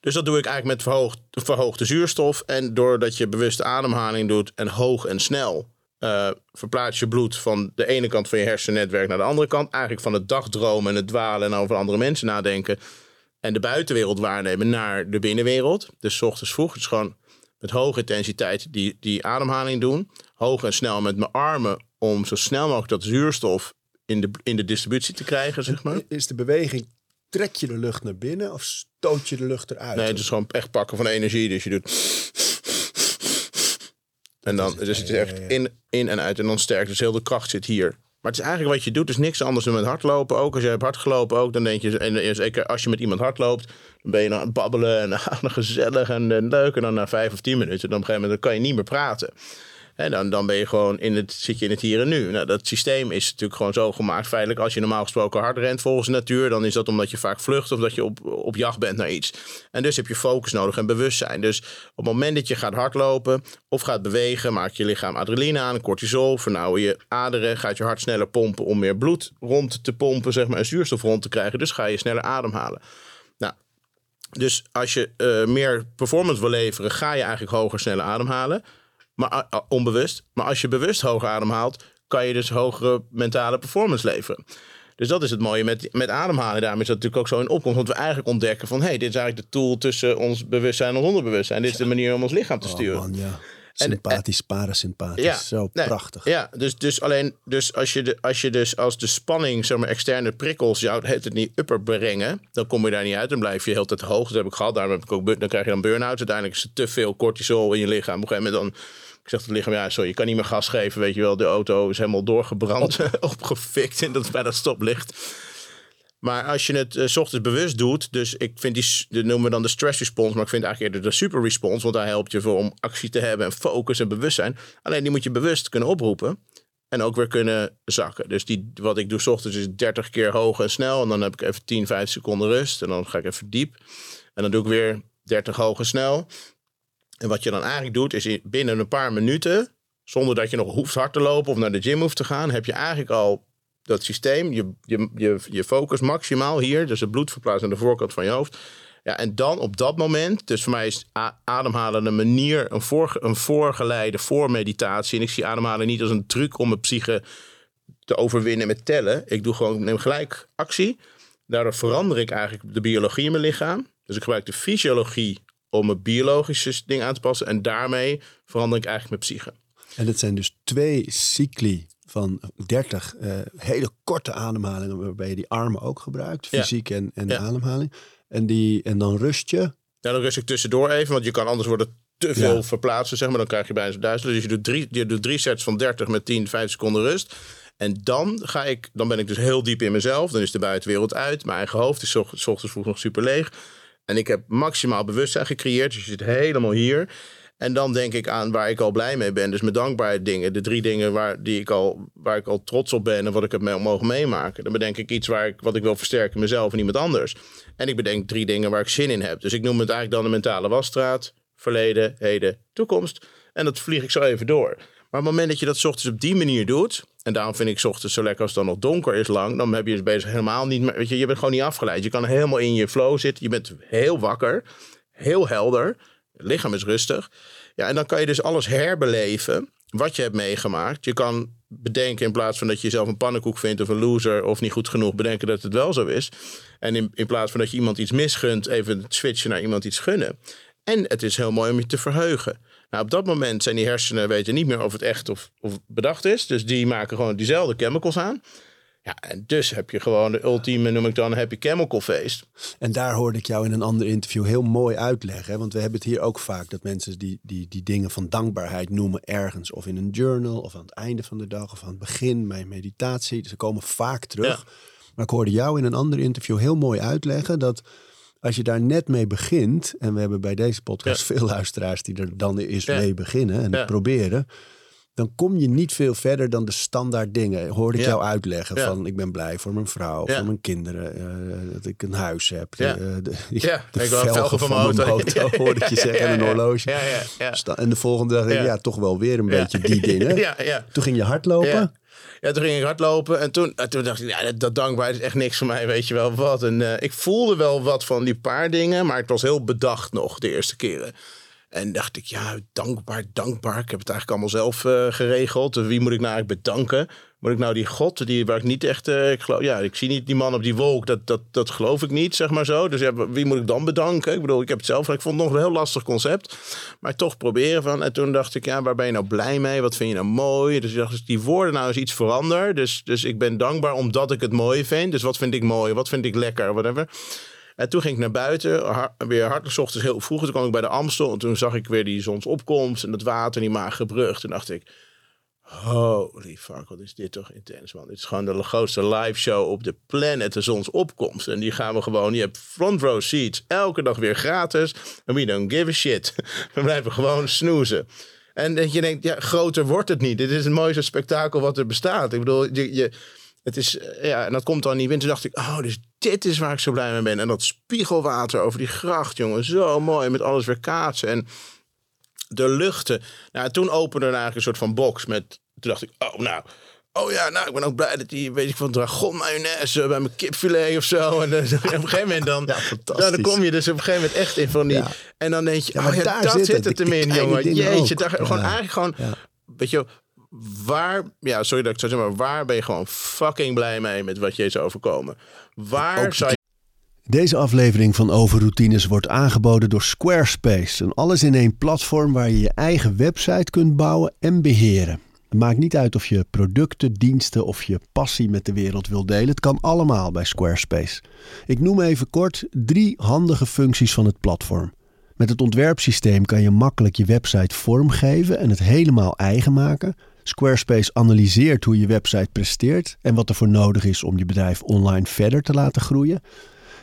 dus dat doe ik eigenlijk met verhoogd, verhoogde zuurstof. En doordat je bewuste ademhaling doet en hoog en snel... eh, verplaats je bloed van de ene kant van je hersennetwerk naar de andere kant. Eigenlijk van het dagdromen en het dwalen en over andere mensen nadenken. En de buitenwereld waarnemen naar de binnenwereld. Dus ochtends vroeg. Dus gewoon met hoge intensiteit die, die ademhaling doen. Hoog en snel met mijn armen om zo snel mogelijk dat zuurstof in de, in de distributie te krijgen, zeg maar. Is de beweging, trek je de lucht naar binnen of stoot je de lucht eruit? Nee, het is gewoon echt pakken van energie. Dus je doet. En dan, dus het is echt in, in en uit. En dan sterk. Dus heel de kracht zit hier. Maar het is eigenlijk wat je doet, is niks anders dan met hardlopen ook. Als je hebt hardgelopen ook, dan denk je... En zeker als je met iemand hardloopt, dan ben je aan het babbelen... en gezellig en, en leuk. En dan na vijf of tien minuten, dan op een gegeven moment dan kan je niet meer praten. En dan, ben je gewoon in het, zit je in het hier en nu. Nou, dat systeem is natuurlijk gewoon zo gemaakt. Feitelijk, als je normaal gesproken hard rent volgens de natuur, dan is dat omdat je vaak vlucht of dat je op, op jacht bent naar iets. En dus heb je focus nodig en bewustzijn. Dus op het moment dat je gaat hardlopen of gaat bewegen, maakt je lichaam adrenaline aan, cortisol, vernauwen je aderen, gaat je hart sneller pompen om meer bloed rond te pompen, zeg maar, en zuurstof rond te krijgen. Dus ga je sneller ademhalen. Nou, dus als je eh, meer performance wil leveren, ga je eigenlijk hoger, sneller ademhalen. Maar ah, ah, onbewust. Maar als je bewust hoger ademhaalt, kan je dus hogere mentale performance leveren. Dus dat is het mooie met, met ademhalen. Daarom is dat natuurlijk ook zo in opkomst. Want we eigenlijk ontdekken van... hé, hey, dit is eigenlijk de tool tussen ons bewustzijn en ons onderbewustzijn. Dit is de manier om ons lichaam te Oh, sturen. man, ja. Sympathisch, parasympathisch. Ja, Zo nee, prachtig. Ja, dus, dus alleen dus als, je de, als je dus als de spanning, zeg maar, externe prikkels jou het, het niet upper brengen, dan kom je daar niet uit. Dan blijf je heel tijd hoog. Dat heb ik gehad. Daarom heb ik ook, dan krijg je dan burn-out. Uiteindelijk is er te veel cortisol in je lichaam. Op een gegeven moment dan. Ik zeg het lichaam, ja, sorry, je kan niet meer gas geven. Weet je wel, de auto is helemaal doorgebrand, opgefikt en dat is bij dat stoplicht. Maar als je het eh, 's ochtends bewust doet, dus ik vind die, dat noemen we dan de stress response, maar ik vind eigenlijk eerder de super response, want daar helpt je voor om actie te hebben en focus en bewustzijn. Alleen die moet je bewust kunnen oproepen en ook weer kunnen zakken. Dus die, wat ik doe 's ochtends is 30 keer hoog en snel en dan heb ik even 10, 15 seconden rust en dan ga ik even diep. En dan doe ik weer 30 hoog en snel. En wat je dan eigenlijk doet, is in- binnen een paar minuten, zonder dat je nog hoeft hard te lopen of naar de gym hoeft te gaan, heb je eigenlijk al dat systeem, je, je, je, je focus maximaal hier, dus het bloed verplaatst aan de voorkant van je hoofd. Ja, en dan op dat moment, dus voor mij is ademhalen een manier, een, voor, een voorgeleide voormeditatie. En ik zie ademhalen niet als een truc om mijn psyche te overwinnen met tellen. Ik doe gewoon, neem gelijk actie. Daardoor verander ik eigenlijk de biologie in mijn lichaam. Dus ik gebruik de fysiologie om mijn biologische ding aan te passen. En daarmee verander ik eigenlijk mijn psyche. En het zijn dus twee cycli van 30 eh, hele korte ademhalingen waarbij je die armen ook gebruikt, Ja. fysiek en, en Ja. ademhaling. En, die, en dan rust je. Ja, dan rust ik tussendoor even, want je kan anders worden te veel Ja. verplaatsen, zeg maar. Dan krijg je bijna zo'n duizend. Dus je doet, drie, je doet drie sets van 30 met 10, 5 seconden rust. En dan ga ik, dan ben ik dus heel diep in mezelf. Dan is de buitenwereld uit. Mijn eigen hoofd is 's ochtends vroeg nog super leeg. En ik heb maximaal bewustzijn gecreëerd. Dus je zit helemaal hier. En dan denk ik aan waar ik al blij mee ben. Dus mijn dankbaarheid dingen. De drie dingen waar, die ik al, waar ik al trots op ben en wat ik heb mee, mogen meemaken. Dan bedenk ik iets waar ik, wat ik wil versterken mezelf en iemand anders. En ik bedenk drie dingen waar ik zin in heb. Dus ik noem het eigenlijk dan de mentale wasstraat. Verleden, heden, toekomst. En dat vlieg ik zo even door. Maar op het moment dat je dat ochtends op die manier doet... en daarom vind ik ochtends zo lekker als het dan nog donker is lang... dan heb je dus bezig helemaal niet meer... Weet je, je bent gewoon niet afgeleid. Je kan helemaal in je flow zitten. Je bent heel wakker, heel helder. Het lichaam is rustig. Ja, en dan kan je dus alles herbeleven wat je hebt meegemaakt. Je kan bedenken in plaats van dat je jezelf een pannenkoek vindt... of een loser of niet goed genoeg... bedenken dat het wel zo is. En in, in plaats van dat je iemand iets misgunt... even switchen naar iemand iets gunnen. En het is heel mooi om je te verheugen. Nou, op dat moment zijn die hersenen weten niet meer of het echt of, of bedacht is. Dus die maken gewoon diezelfde chemicals aan. Ja, en dus heb je gewoon de ultieme, noem ik dan, happy chemical feest. En daar hoorde ik jou in een ander interview heel mooi uitleggen. hè, Want we hebben het hier ook vaak dat mensen die, die, die dingen van dankbaarheid noemen ergens. Of in een journal, of aan het einde van de dag, of aan het begin bij een meditatie. Dus ze komen vaak terug. Maar ik hoorde jou in een ander interview heel mooi uitleggen dat als je daar net mee begint, en we hebben bij deze podcast veel luisteraars die er dan eens Ja. mee beginnen en het proberen, dan kom je niet veel verder dan de standaard dingen. Hoorde ik jou uitleggen van ik ben blij voor mijn vrouw, voor mijn kinderen, eh, dat ik een huis heb. Ja. De, de, Ja, de ik wil velgen van mijn auto, hoorde ik je zeggen, en een horloge. Ja, ja, ja. Sta- En de volgende dag Ja. toch wel weer een beetje die dingen. Toen ging je hardlopen. Ja. Toen ging ik hardlopen en toen, en toen dacht ik, ja, dat, dankbaarheid is echt niks voor mij, weet je wel wat. En eh, ik voelde wel wat van die paar dingen, maar het was heel bedacht nog de eerste keren. En dacht ik, ja, dankbaar, dankbaar. Ik heb het eigenlijk allemaal zelf eh, geregeld. Wie moet ik nou eigenlijk bedanken? Moet ik nou die God, die, waar ik niet echt... eh, ik, geloof, ja, ik zie niet die man op die wolk, dat, dat, dat geloof ik niet, zeg maar zo. Dus ja, wie moet ik dan bedanken? Ik bedoel, ik heb het zelf... Ik vond het nog een heel lastig concept. Maar toch proberen van... En toen dacht ik, ja, waar ben je nou blij mee? Wat vind je nou mooi? Dus ik dacht, die woorden nou eens iets verander. Dus, dus ik ben dankbaar omdat ik het mooi vind. Dus wat vind ik mooi? Wat vind ik lekker? Whatever. En toen ging ik naar buiten, weer 's ochtends heel vroeg. Toen kwam ik bij de Amstel en toen zag ik weer die zonsopkomst en het water en die magere brug. Toen dacht ik, holy fuck, wat is dit toch intens, man. Dit is gewoon de grootste live show op de planet, de zonsopkomst. En die gaan we gewoon, je hebt front row seats, elke dag weer gratis. En we don't give a shit. We blijven gewoon snoezen. En dat je denkt, ja, groter wordt het niet. Dit is het mooiste spektakel wat er bestaat. Ik bedoel, je, je, het is, eh, ja, en dat komt dan niet in. Toen dacht ik, oh, dus dit is waar ik zo blij mee ben. En dat spiegelwater over die gracht, jongen, zo mooi. Met alles weer kaatsen en de luchten. Nou, toen opende er eigenlijk een soort van box met... Toen dacht ik, oh, nou... Oh ja, nou, ik ben ook blij dat die, weet ik van, dragon mayonaise bij mijn kipfilet of zo. En dan, op een gegeven moment dan, Ja, nou, dan kom je dus op een gegeven moment echt in van die... Ja. En dan denk je, Ja, oh maar ja, daar dat zit het, hem in, jongen. Jeetje, daar, gewoon eigenlijk gewoon... Weet je, waar, ja, sorry dat ik het zo zeg, maar waar ben je gewoon fucking blij mee met wat je is overkomen? Waar zou je Deze aflevering van Overroutines wordt aangeboden door Squarespace. Een alles-in-één platform waar je je eigen website kunt bouwen en beheren. Het maakt niet uit of je producten, diensten of je passie met de wereld wil delen. Het kan allemaal bij Squarespace. Ik noem even kort drie handige functies van het platform. Met het ontwerpsysteem kan je makkelijk je website vormgeven en het helemaal eigen maken. Squarespace analyseert hoe je website presteert en wat er voor nodig is om je bedrijf online verder te laten groeien.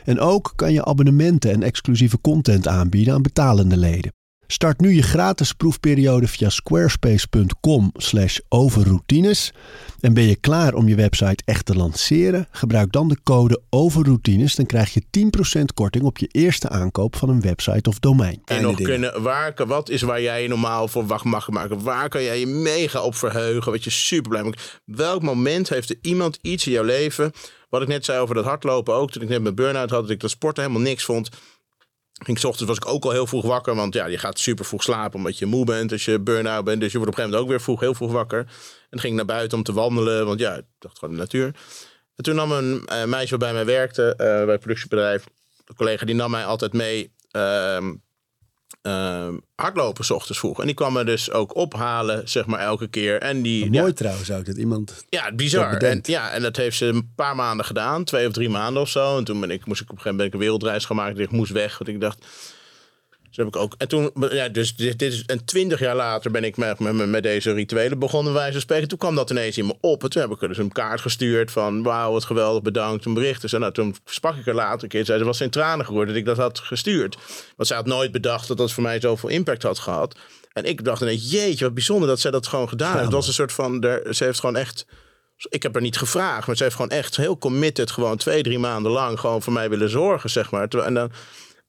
En ook kan je abonnementen en exclusieve content aanbieden aan betalende leden. Start nu je gratis proefperiode via squarespace.com slash overroutines. En ben je klaar om je website echt te lanceren? Gebruik dan de code overroutines. Dan krijg je 10% korting op je eerste aankoop van een website of domein. Kleine nog kunnen, waar, kan- wat is waar jij je normaal voor wacht mag maken? Waar kan jij je mega op verheugen? Wat je super blij maakt? Welk moment heeft er iemand iets in jouw leven? Wat ik net zei over dat hardlopen ook. Toen ik net mijn burn-out had, dat ik dat sporten helemaal niks vond. Ging 's ochtends was ik ook al heel vroeg wakker. Want ja, je gaat super vroeg slapen omdat je moe bent. Als je burn-out bent. Dus je wordt op een gegeven moment ook weer vroeg, heel vroeg wakker. En ging ik naar buiten om te wandelen. Want ja, ik dacht gewoon de natuur. En toen nam een eh, meisje wat bij mij werkte. eh, bij een productiebedrijf. Een collega die nam mij altijd mee. ehm, ehm, hardlopen 's ochtends vroeg. En die kwam me dus ook ophalen, zeg maar, elke keer. En die, Mooi ja, trouwens ook dat iemand... ja, bizar. En, ja, en dat heeft ze een paar maanden gedaan. Twee of drie maanden of zo. En toen ben ik, moest ik op een gegeven moment ben ik een wereldreis gemaakt. Ik moest weg, want ik dacht... Dus heb ik ook. En toen, ja, dus dit, dit is. En twintig jaar later ben ik met, met, met deze rituelen begonnen, wijze van spreken. Toen kwam dat ineens in me op. En toen heb ik er dus een kaart gestuurd van. Wauw, wat geweldig, bedankt. Een bericht. Dus en nou, toen sprak ik er later een keer. Zei ze was in tranen geworden dat ik dat had gestuurd. Want zij had nooit bedacht dat dat voor mij zoveel impact had gehad. En ik dacht ineens, jeetje, wat bijzonder dat zij dat gewoon gedaan heeft. Het was een soort van. Er, ze heeft gewoon echt. Ik heb haar niet gevraagd, maar ze heeft gewoon echt heel committed, gewoon twee, drie maanden lang gewoon voor mij willen zorgen, zeg maar. En dan.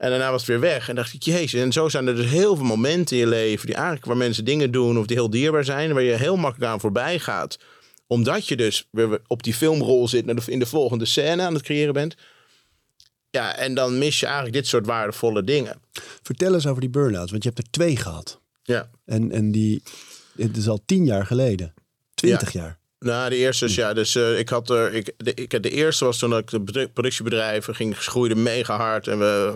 En daarna was het weer weg. En dacht ik, jezus. En zo zijn er dus heel veel momenten in je leven... die eigenlijk waar mensen dingen doen of die heel dierbaar zijn... waar je heel makkelijk aan voorbij gaat. Omdat je dus weer op die filmrol zit... in de volgende scène aan het creëren bent. Ja, en dan mis je eigenlijk dit soort waardevolle dingen. Vertel eens over die burn-out, want je hebt er twee gehad. Ja. En, en die, het is al tien jaar geleden. Twintig jaar. Nou, de eerste is ja, dus eh, ik had er, ik, de, ik, de eerste was toen ik de produ- productiebedrijven ging, groeide mega hard en we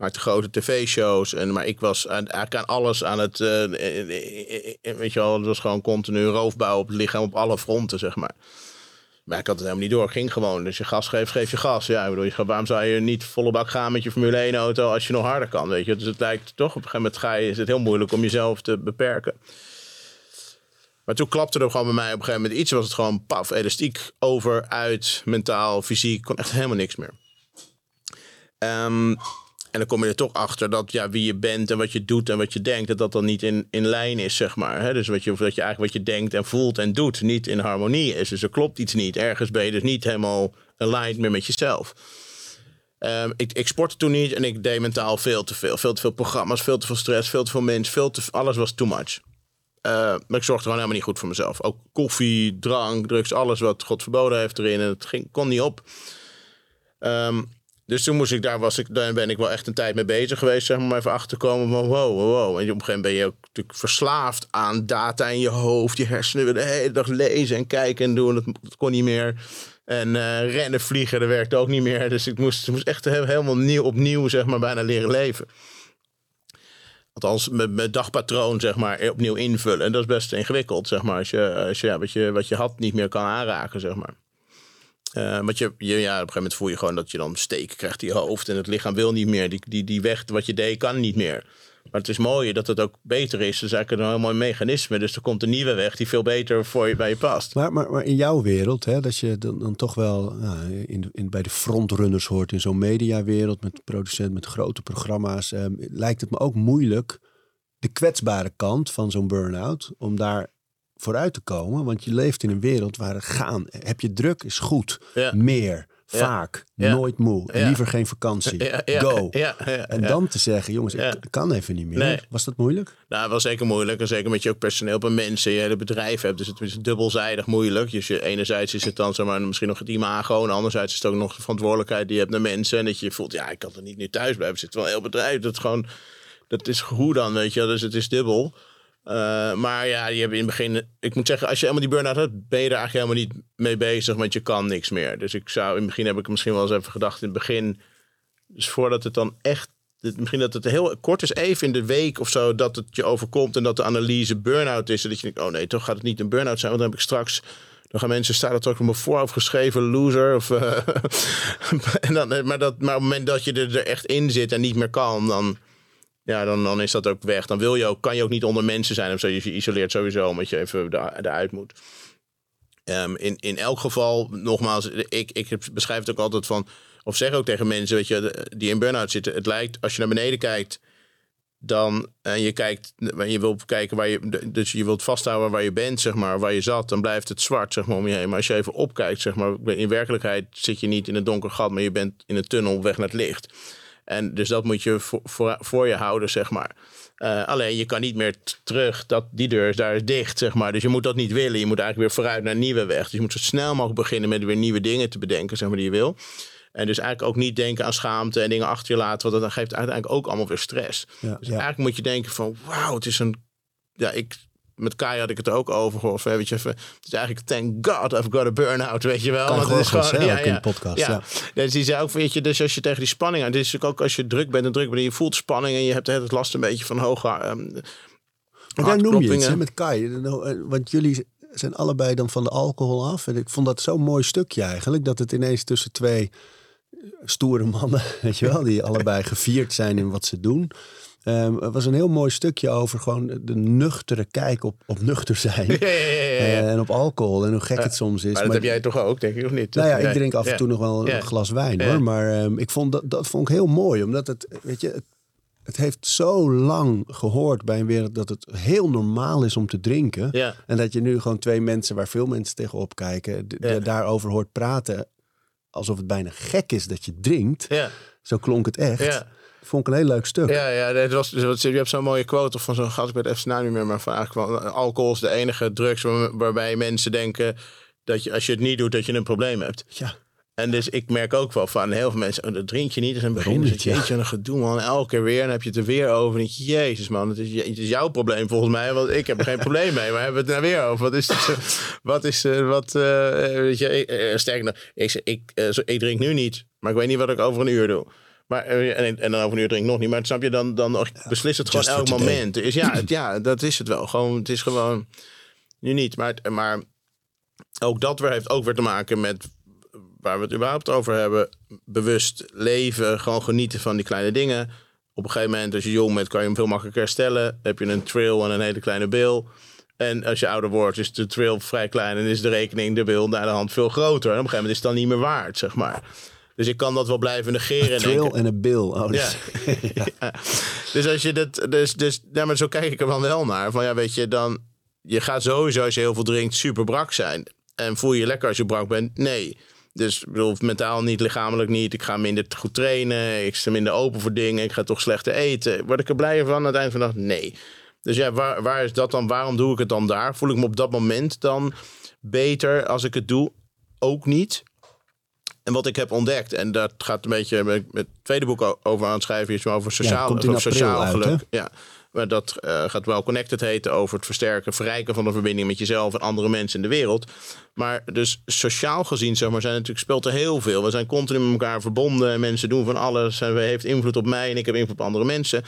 maakten grote tv-shows. En, maar ik was eigenlijk aan alles aan het, eh, weet je wel, het was gewoon continu roofbouw op het lichaam op alle fronten, zeg maar. Maar ik had het helemaal niet door. Ging gewoon. Dus je gas geeft, geef je gas. Ja, ik bedoel, je, waarom zou je niet volle bak gaan met je Formule 1 auto als je nog harder kan? Weet je? Dus het lijkt toch op een gegeven moment ga je, is het heel moeilijk om jezelf te beperken. Maar toen klapte er gewoon bij mij op een gegeven moment iets. Was het gewoon paf, elastiek over, uit, mentaal, fysiek. Kon echt helemaal niks meer. Ehm, en dan kom je er toch achter dat ja, wie je bent en wat je doet en wat je denkt, dat dat dan niet in, in lijn is, zeg maar. Hè? Dus wat je, dat je eigenlijk wat je denkt en voelt en doet niet in harmonie is. Dus er klopt iets niet. Ergens ben je dus niet helemaal aligned meer met jezelf. Ehm, ik, ik sportte toen niet en ik deed mentaal veel te veel. Veel te veel programma's, veel te veel stress, veel te veel mensen, veel te, alles was too much. Uh, maar ik zorgde gewoon helemaal niet goed voor mezelf. Ook koffie, drank, drugs, alles wat God verboden heeft erin. En het ging, kon niet op. Um, dus toen moest ik daar, was ik, daar ben ik wel echt een tijd mee bezig geweest, zeg maar, even achter te komen van wow, wow, wow. En op een gegeven moment ben je ook natuurlijk verslaafd aan data in je hoofd. Je hersenen willen de hele dag lezen en kijken en doen. Dat, kon niet meer. En uh, rennen, vliegen, dat werkte ook niet meer. Dus ik moest, moest echt helemaal nieuw, opnieuw, zeg maar, bijna leren leven. Althans, mijn, mijn dagpatroon, zeg maar, opnieuw invullen. En dat is best ingewikkeld, zeg maar. Als je, als je, ja, wat, je wat je had niet meer kan aanraken, zeg maar. Uh, want je, je, ja, op een gegeven moment voel je gewoon dat je dan steken krijgt in je hoofd. En het lichaam wil niet meer. Die, die, die weg wat je deed kan niet meer. Maar het is mooi dat het ook beter is. Dus eigenlijk een heel mooi mechanisme. Dus er komt een nieuwe weg die veel beter voor je, bij je past. Maar, maar, maar in jouw wereld, hè, dat je dan, dan toch wel in, in, bij de frontrunners hoort in zo'n mediawereld met producent, met grote programma's, eh, lijkt het me ook moeilijk de kwetsbare kant van zo'n burn-out, om daar vooruit te komen. Want je leeft in een wereld waar het gaan. Heb je druk is goed. Meer. Vaak. Nooit moe. Liever geen vakantie. Go. En dan te zeggen, jongens, ik kan even niet meer. Was dat moeilijk? Nou, wel zeker moeilijk. En zeker met je ook personeel bij mensen. Je hele bedrijf hebt. Dus het is dubbelzijdig moeilijk. Dus je, enerzijds is het dan zeg maar, misschien nog het imago. En anderzijds is het ook nog de verantwoordelijkheid die je hebt naar mensen. En dat je voelt, ja, ik kan er niet nu thuis blijven. Het zit wel een heel bedrijf. Dat, gewoon, dat is hoe dan, weet je. Dus het is dubbel. Uh, maar ja, je hebt in het begin. Ik moet zeggen, als je helemaal die burn-out hebt, ben je er eigenlijk helemaal niet mee bezig, want je kan niks meer. Dus ik zou in het begin heb ik misschien wel eens even gedacht in het begin. Dus voordat het dan echt. Misschien dat het heel kort is, even in de week of zo, dat het je overkomt en dat de analyse burn-out is. En dat je denkt, oh nee, toch gaat het niet een burn-out zijn, want dan heb ik straks. Dan gaan mensen, staat er toch op mijn voorhoofd geschreven, loser. Of, uh, en dan, maar, dat, maar op het moment dat je er echt in zit en niet meer kan, dan ja, dan, dan is dat ook weg. Dan wil je ook, kan je ook niet onder mensen zijn of zo. Je isoleert sowieso omdat je even eruit moet. Um, in, in elk geval, nogmaals, ik, ik beschrijf het ook altijd van, of zeg ook tegen mensen, weet je, die in burn-out zitten. Het lijkt, als je naar beneden kijkt, dan en je kijkt, je wilt kijken waar je, dus je wilt vasthouden waar je bent, zeg maar, waar je zat, dan blijft het zwart, zeg maar, om je heen. Maar als je even opkijkt, zeg maar, in werkelijkheid zit je niet in een donker gat, maar je bent in een tunnel weg naar het licht. En dus dat moet je voor, voor, voor je houden, zeg maar. Uh, alleen je kan niet meer terug, dat, die deur is daar is dicht, zeg maar. Dus je moet dat niet willen. Je moet eigenlijk weer vooruit naar een nieuwe weg. Dus je moet zo snel mogelijk beginnen met weer nieuwe dingen te bedenken, zeg maar, die je wil. En dus eigenlijk ook niet denken aan schaamte en dingen achter je laten, want dat geeft uiteindelijk ook allemaal weer stress. Ja, dus eigenlijk moet je denken van, wauw, het is een... Ja, ik met Kai had ik het ook over gehoord. Weet je, het is eigenlijk thank God I've got a burn-out, weet je wel. Kan Want het is gewoon ja, ja, in de podcast. Ja. ja. Dus die zei ook, weet je, dus als je tegen die spanning aan, dit is ook als je druk bent en druk bent, je voelt spanning en je hebt het last een beetje van hoge. Um, daar noem je iets met Kai, eh, want jullie zijn allebei dan van de alcohol af. En ik vond dat zo'n mooi stukje eigenlijk, dat het ineens tussen twee stoere mannen, weet je wel, die allebei gevierd zijn in wat ze doen. Um, het was een heel mooi stukje over gewoon de nuchtere kijk op, op nuchter zijn. Ja, ja, en op alcohol en hoe gek het soms is. Maar dat heb jij toch ook, denk ik, of niet? Nou ja, ik drink af en toe nog wel een glas wijn hoor. Maar um, ik vond dat, dat vond ik heel mooi. Omdat het, weet je, het, het heeft zo lang gehoord bij een wereld dat het heel normaal is om te drinken. En dat je nu gewoon twee mensen waar veel mensen tegenop kijken, daarover hoort praten. Alsof het bijna gek is dat je drinkt. Zo klonk het echt. Vond ik een heel leuk stuk. Ja, ja dat was, je hebt zo'n mooie quote of van zo'n gast, ik weet even niet meer, maar van eigenlijk wel, alcohol is de enige drugs waarbij mensen denken dat je, als je het niet doet, dat je een probleem hebt. Ja. En dus ik merk ook wel van heel veel mensen, oh, dat drink je niet. Dus in het begin is het een gedoe man. Elke keer weer, dan heb je het er weer over. En je, jezus man, het is, het is jouw probleem volgens mij. Want ik heb er geen probleem mee. Maar hebben we het nou weer over? Wat is het? Wat is, uh, wat, uh, weet je, sterk nog, ik, ik, ik drink nu niet. Maar ik weet niet wat ik over een uur doe. Maar, eh, en, en dan over een uur drink ik nog niet. Maar snap je, dan, dan beslist het gewoon elk moment. Is, ja, ja, dat is het wel. Gewoon, het is gewoon nu niet. Maar, maar ook dat weer heeft ook weer te maken met waar we het überhaupt over hebben. Bewust leven, gewoon genieten van die kleine dingen. Op een gegeven moment, als je jong bent, kan je hem veel makkelijker herstellen. Heb je een trail en een hele kleine bil. En als je ouder wordt, is de trail vrij klein en is de rekening, de bil, naar de hand veel groter. En op een gegeven moment is het dan niet meer waard, zeg maar. Dus ik kan dat wel blijven negeren. Een trail en een bil. Oh, ja. ja. Dus als je dat, dus, dus, ja, maar zo kijk ik er dan wel naar. Van ja, weet je, dan, je gaat sowieso als je heel veel drinkt super brak zijn. En voel je je lekker als je brak bent? Nee. Dus ik bedoel, mentaal niet, lichamelijk niet. Ik ga minder goed trainen. Ik sta minder open voor dingen. Ik ga toch slechter eten. Word ik er blijer van aan het eind van de dag? Nee. Dus ja, waar, waar is dat dan? Waarom doe ik het dan daar? Voel ik me op dat moment dan beter als ik het doe? Ook niet. En wat ik heb ontdekt, en dat gaat een beetje met, het tweede boek over aan het schrijven, is over sociaal, ja, over sociaal uit, geluk. Ja. Maar dat uh, gaat wel connected heten over het versterken, verrijken van de verbinding met jezelf en andere mensen in de wereld. Maar dus sociaal gezien, zeg maar, zijn natuurlijk, speelt er heel veel. We zijn continu met elkaar verbonden en mensen doen van alles. En we heeft invloed op mij en ik heb invloed op andere mensen.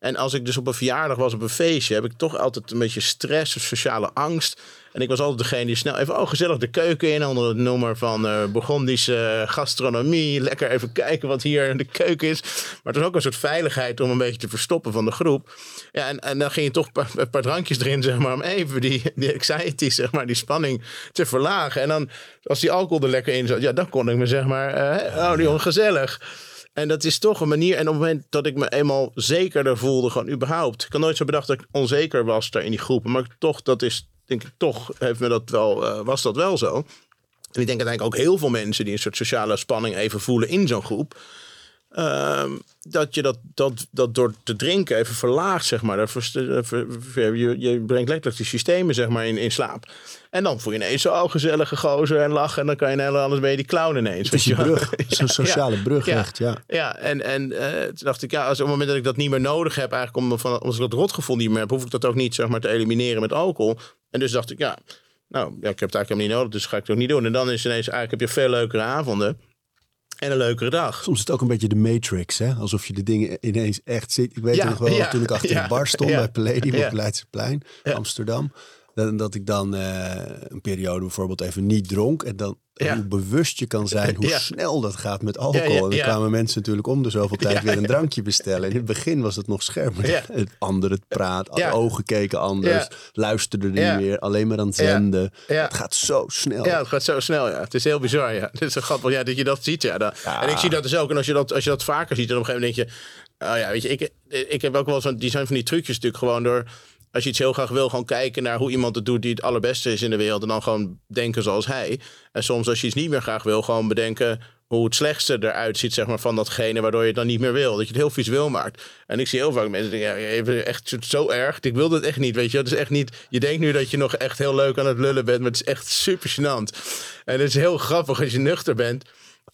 En als ik dus op een verjaardag was, op een feestje, heb ik toch altijd een beetje stress of sociale angst. En ik was altijd degene die snel even, oh gezellig de keuken in onder het noemer van uh, Burgondische gastronomie. Lekker even kijken wat hier de keuken is. Maar het was ook een soort veiligheid om een beetje te verstoppen van de groep. Ja, en, en dan ging je toch een paar, drankjes erin, zeg maar, om even die, die anxiety, zeg maar, die spanning te verlagen. En dan, als die alcohol er lekker in zat, ja, dan kon ik me, zeg maar, uh, oh, die ongezellig. En dat is toch een manier. En op het moment dat ik me eenmaal zekerder voelde, gewoon überhaupt. Ik had nooit zo bedacht dat ik onzeker was daar in die groepen. Maar toch, dat is, denk ik, toch heeft me dat wel, uh, was dat wel zo. En ik denk uiteindelijk ook heel veel mensen die een soort sociale spanning even voelen in zo'n groep. Uh, dat je dat, dat, dat door te drinken even verlaagt, zeg maar. Dat je, je brengt letterlijk die systemen zeg maar, in, in slaap. En dan voel je ineens zo oh, gezellige gozer en lachen. En dan kan je heel anders ben je die clown ineens. Het is brug. Een sociale brug, ja. echt. Ja, ja en, en uh, toen dacht ik, ja, als op het moment dat ik dat niet meer nodig heb, eigenlijk om van, als ik dat rotgevoel niet meer heb, hoef ik dat ook niet zeg maar, te elimineren met alcohol. En dus dacht ik, ja, nou, ja, ik heb het eigenlijk helemaal niet nodig, dus ga ik het ook niet doen. En dan is ineens, eigenlijk heb je veel leukere avonden. En een leukere dag. Soms is het ook een beetje de Matrix, hè? Alsof je de dingen ineens echt ziet. Ik weet Ja, nog wel, ja, toen ik achter ja, de bar stond bij Palladium op Leidseplein. Amsterdam. Dat, dat ik dan eh, een periode bijvoorbeeld even niet dronk. En dan Ja. hoe bewust je kan zijn, hoe Ja. snel dat gaat met alcohol. Ja, En dan kwamen mensen natuurlijk om de zoveel tijd weer een drankje bestellen. In het begin was het nog scherp. Maar Ja. Het andere het praat, ogen keken anders. Ja. Luisterde niet meer, alleen maar aan het zenden. Het gaat zo snel. Ja, het gaat zo snel, ja. Het is heel bizar, ja. Het is zo grappig ja, dat je dat ziet, ja. Dan-. En ik zie dat dus ook. En als je dat, als je dat vaker ziet, dan op een gegeven moment denk je... Oh ja, weet je, ik, ik heb ook wel zo'n... Die zijn van die trucjes natuurlijk gewoon door... Als je iets heel graag wil, gewoon kijken naar hoe iemand het doet die het allerbeste is in de wereld. En dan gewoon denken zoals hij. En soms als je iets niet meer graag wil, gewoon bedenken hoe het slechtste eruit ziet zeg maar, van datgene waardoor je het dan niet meer wil. Dat je het heel visueel maakt. En ik zie heel vaak mensen denken, ja, even echt zo erg. Ik wil dat echt niet, weet je. Het is echt niet, je denkt nu dat je nog echt heel leuk aan het lullen bent, maar het is echt super gênant. En het is heel grappig als je nuchter bent,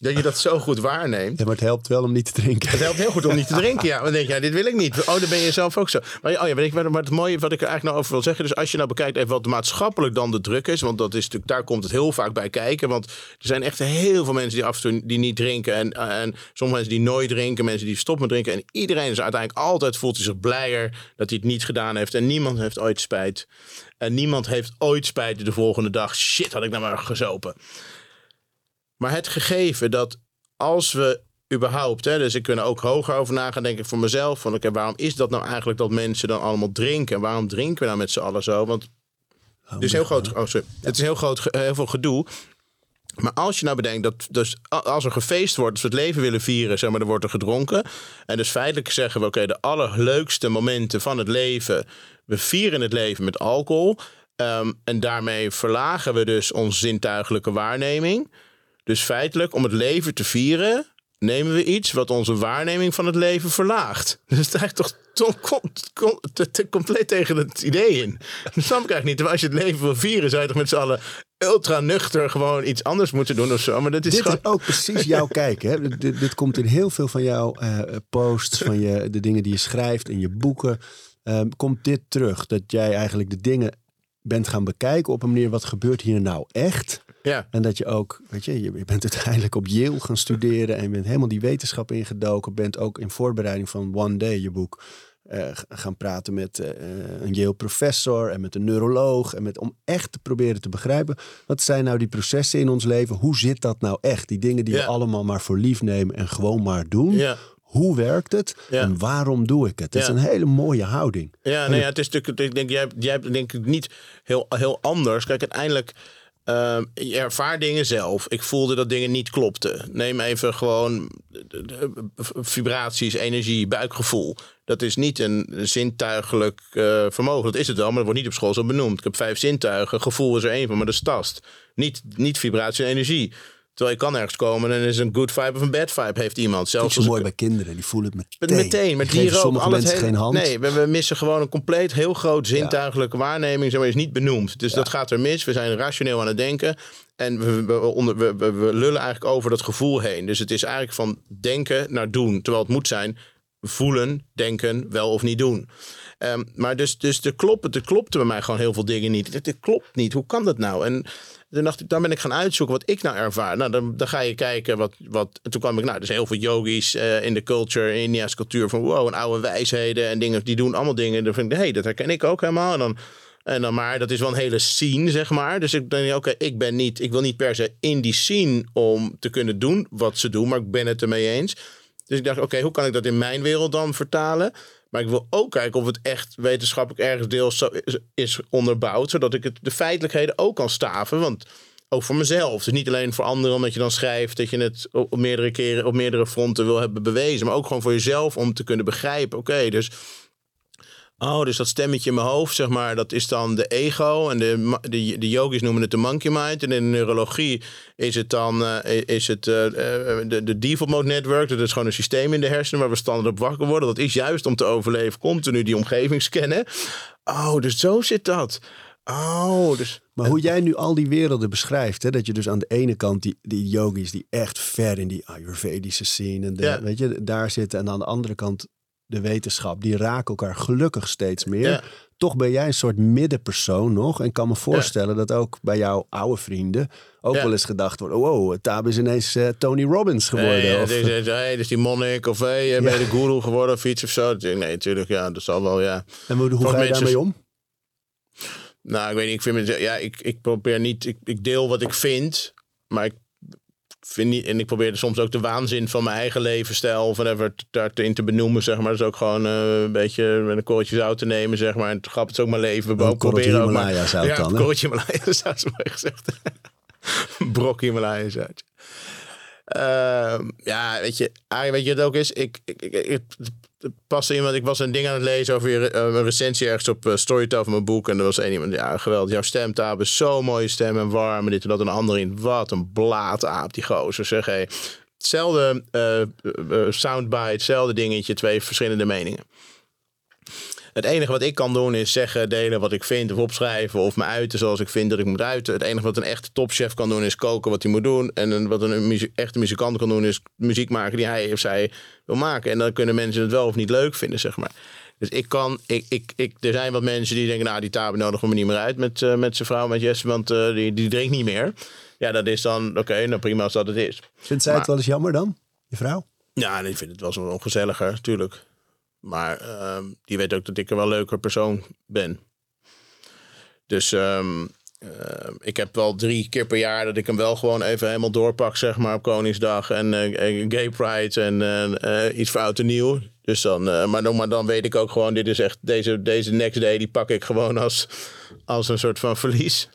dat je dat zo goed waarneemt. Ja, maar het helpt wel om niet te drinken. Het helpt heel goed om niet te drinken. Ja, dan denk je, ja, dit wil ik niet. Oh, dan ben je zelf ook zo. Maar, oh ja, weet ik, maar het mooie wat ik er eigenlijk nou over wil zeggen. Dus als je nou bekijkt even wat maatschappelijk dan de druk is. Want dat is natuurlijk, daar komt het heel vaak bij kijken. Want er zijn echt heel veel mensen die af en toe die niet drinken. En, en sommige mensen die nooit drinken. Mensen die stoppen met drinken. En iedereen is uiteindelijk altijd voelt hij zich blijer dat hij het niet gedaan heeft. En niemand heeft ooit spijt. En niemand heeft ooit spijt de volgende dag. Shit, had ik nou maar gezopen. Maar het gegeven dat als we überhaupt, hè, dus ik kan er ook hoger over na gaan denken voor mezelf. Van oké, waarom is dat nou eigenlijk dat mensen dan allemaal drinken? En waarom drinken we nou met z'n allen zo? Want het is heel groot, oh, sorry. Het is heel groot, heel veel gedoe. Maar als je nou bedenkt dat dus als er gefeest wordt, als we het leven willen vieren, zeg maar, dan wordt er gedronken. En dus feitelijk zeggen we, oké, de allerleukste momenten van het leven, we vieren het leven met alcohol. Ehm, en daarmee verlagen we dus onze zintuigelijke waarneming. Dus feitelijk, om het leven te vieren, nemen we iets wat onze waarneming van het leven verlaagt. Dus het is eigenlijk toch te- te- compleet tegen het idee in. Dat snap ik eigenlijk niet. Terwijl als je het leven wil vieren, zou je toch met z'n allen ultra nuchter gewoon iets anders moeten doen of zo. Maar dat is Dit gewoon... is ook precies jouw kijk. Hè? Dit, dit komt in heel veel van jouw eh, posts, van je, de dingen die je schrijft in je boeken. Ehm, komt dit terug? Dat jij eigenlijk de dingen bent gaan bekijken op een manier, wat gebeurt hier nou echt? Ja. En dat je ook, weet je, je bent uiteindelijk op Yale gaan studeren en je bent helemaal die wetenschap ingedoken. Bent ook in voorbereiding van One Day, je boek, eh, gaan praten met eh, een Yale professor en met een neuroloog. En met, om echt te proberen te begrijpen. Wat zijn nou die processen in ons leven? Hoe zit dat nou echt? Die dingen die Ja. we allemaal maar voor lief nemen en gewoon maar doen. Ja. Hoe werkt het? Ja. En waarom doe ik het? Het is een hele mooie houding. Ja, nee, ja, het is natuurlijk, ik denk, jij, hebt- jij hebt denk ik niet heel, heel anders. Kijk, uiteindelijk, ehm, je ervaart dingen zelf. Ik voelde dat dingen niet klopten. Neem even gewoon vibraties, energie, buikgevoel. Dat is niet een zintuigelijk eh, vermogen. Dat is het wel, maar dat wordt niet op school zo benoemd. Ik heb vijf zintuigen. Gevoel is er één van, maar dat is tast. Niet, niet vibratie en energie. Terwijl je kan ergens komen en is een good vibe of een bad vibe heeft iemand. Dat Zelfs is zo als mooi bij kinderen. Die voelen het met- meteen. Meteen, met dieren ook. sommige mensen hele- geen hand. Nee, we, we missen gewoon een compleet heel groot zintuigelijke waarneming. Zeg maar, is niet benoemd. Dus dat gaat er mis. We zijn rationeel aan het denken. En we, we, lullen eigenlijk over dat gevoel heen. Dus het is eigenlijk van denken naar doen. Terwijl het moet zijn voelen, denken, wel of niet doen. Ehm, maar dus, dus er, klopt, er klopte bij mij gewoon heel veel dingen niet. Het klopt niet. Hoe kan dat nou? En toen dacht ik, dan ben ik gaan uitzoeken wat ik nou ervaar. Nou, dan, dan ga je kijken wat, wat. En toen kwam ik, nou, er zijn heel veel yogis eh, in de culture, in India's cultuur van wow, en oude wijsheden en dingen. Die doen allemaal dingen. Dan vind ik, hé, hey, dat herken ik ook helemaal. Dan, en dan maar, dat is wel een hele scene, zeg maar. Dus ik denk, oké, ik ben niet, ik wil niet per se in die scene om te kunnen doen wat ze doen, maar ik ben het ermee eens. Dus ik dacht, oké, hoe kan ik dat in mijn wereld dan vertalen? Maar ik wil ook kijken of het echt wetenschappelijk ergens deels zo is, onderbouwd. Zodat ik het, de feitelijkheden ook kan staven. Want ook voor mezelf. Dus niet alleen voor anderen omdat je dan schrijft dat je het op meerdere keren op meerdere fronten wil hebben bewezen. Maar ook gewoon voor jezelf om te kunnen begrijpen. Oké, dus Oh, dus dat stemmetje in mijn hoofd, zeg maar, dat is dan de ego. En de, de, de yogis noemen het de monkey mind. En in de neurologie is het dan eh, is het, eh, eh, de, de default mode network. Dat is gewoon een systeem in de hersenen waar we standaard op wakker worden. Dat is juist om te overleven, continu die omgeving scannen. Oh, dus zo zit dat. Oh, dus... Maar hoe jij nu al die werelden beschrijft, hè, dat je dus aan de ene kant die, die yogis die echt ver in die Ayurvedische scene, en de, Ja. weet je, daar zitten, en aan de andere kant de wetenschap, die raken elkaar gelukkig steeds meer. Ja. Toch ben jij een soort middenpersoon nog. En kan me voorstellen dat ook bij jouw oude vrienden ook Ja. wel eens gedacht wordt: wow, Tab is ineens eh, Tony Robbins geworden. Nee, of, deze, deze, hey, dus die monnik of hey, ben je Ja. de guru geworden of iets of zo. Nee, natuurlijk, ja, dat zal wel, ja. en hoe, hoe ga je daarmee om? Nou, ik weet niet. Ik vind het, ja, ik, ik probeer niet. Ik, ik deel wat ik vind, maar ik vind niet. En ik probeer soms ook de waanzin van mijn eigen levensstijl of whatever daarin te benoemen, zeg maar. Dus ook gewoon eh, een beetje met een korreltje zout te nemen, zeg maar. En het grap het is ook mijn leven. We proberen ook maar. Ja, dan, een korreltje Himalaya zout, mooi gezegd. Brok Himalaya zout. Ehm, ja, weet je, weet je wat het ook is? Ik, ik, ik, ik, het paste iemand, ik was een ding aan het lezen over eh, een recensie ergens op uh, Storytel van mijn boek. En er was één iemand, ja, geweldig. Jouw stemtaal is zo'n mooie stem en warm en dit en dat. En een ander in, wat een blaadaap die gozer. Zeg, hey. Hetzelfde eh, eh, soundbite, hetzelfde dingetje, twee verschillende meningen. Het enige wat ik kan doen is zeggen, delen wat ik vind of opschrijven of me uiten zoals ik vind dat ik moet uiten. Het enige wat een echte topchef kan doen is koken wat hij moet doen. En een, wat een muzie- echte muzikant kan doen is muziek maken die hij of zij wil maken. En dan kunnen mensen het wel of niet leuk vinden, zeg maar. Dus ik kan, ik, ik, ik, er zijn wat mensen die denken, nou die taben nodigen we niet meer uit met, eh, met zijn vrouw, met Jesse, want eh, die, die drinkt niet meer. Ja, dat is dan, oké, nou prima als dat het is. Vindt zij het wel eens jammer dan, je vrouw? Ja, ik vind het wel zo ongezelliger, natuurlijk. Maar ehm, die weet ook dat ik een wel leuker persoon ben. Dus ehm, ehm, ik heb wel drie keer per jaar dat ik hem wel gewoon even helemaal doorpak, zeg maar, op Koningsdag en eh, Gay Pride en eh, iets voor oud en nieuw. Dus dan, eh, maar, dan, maar dan weet ik ook gewoon, dit is echt, deze, deze next day, die pak ik gewoon als, als een soort van verlies.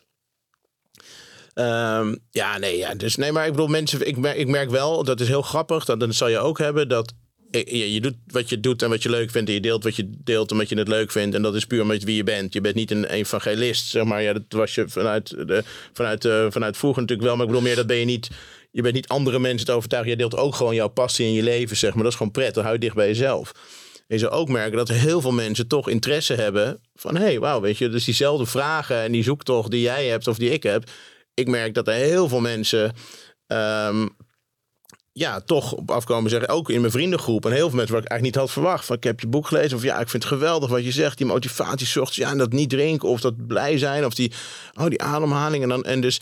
Ehm, ja, nee, ja. Dus nee, maar ik bedoel, mensen, ik merk, ik merk wel, dat is heel grappig, dat, dat zal je ook hebben, dat je, je doet wat je doet en wat je leuk vindt en je deelt wat je deelt omdat je het leuk vindt en dat is puur met wie je bent. Je bent niet een evangelist, zeg maar. Ja, dat was je vanuit, de, vanuit, eh, vanuit vroeger natuurlijk wel, maar ik bedoel meer, dat ben je niet, je bent niet andere mensen te overtuigen. Je deelt ook gewoon jouw passie in je leven, zeg maar. Dat is gewoon prettig, hou je dicht bij jezelf. En je zou ook merken dat heel veel mensen toch interesse hebben van... hé, hey, wauw, weet je, dus diezelfde vragen en die zoektocht die jij hebt of die ik heb... ik merk dat er heel veel mensen... ehm, ja, toch op afkomen zeggen, ook in mijn vriendengroep. En heel veel mensen waar ik eigenlijk niet had verwacht. Van, ik heb je boek gelezen of ja, ik vind het geweldig wat je zegt. Die motivatie zocht, ja, en dat niet drinken of dat blij zijn. Of die, oh, die ademhaling. En, dan, en dus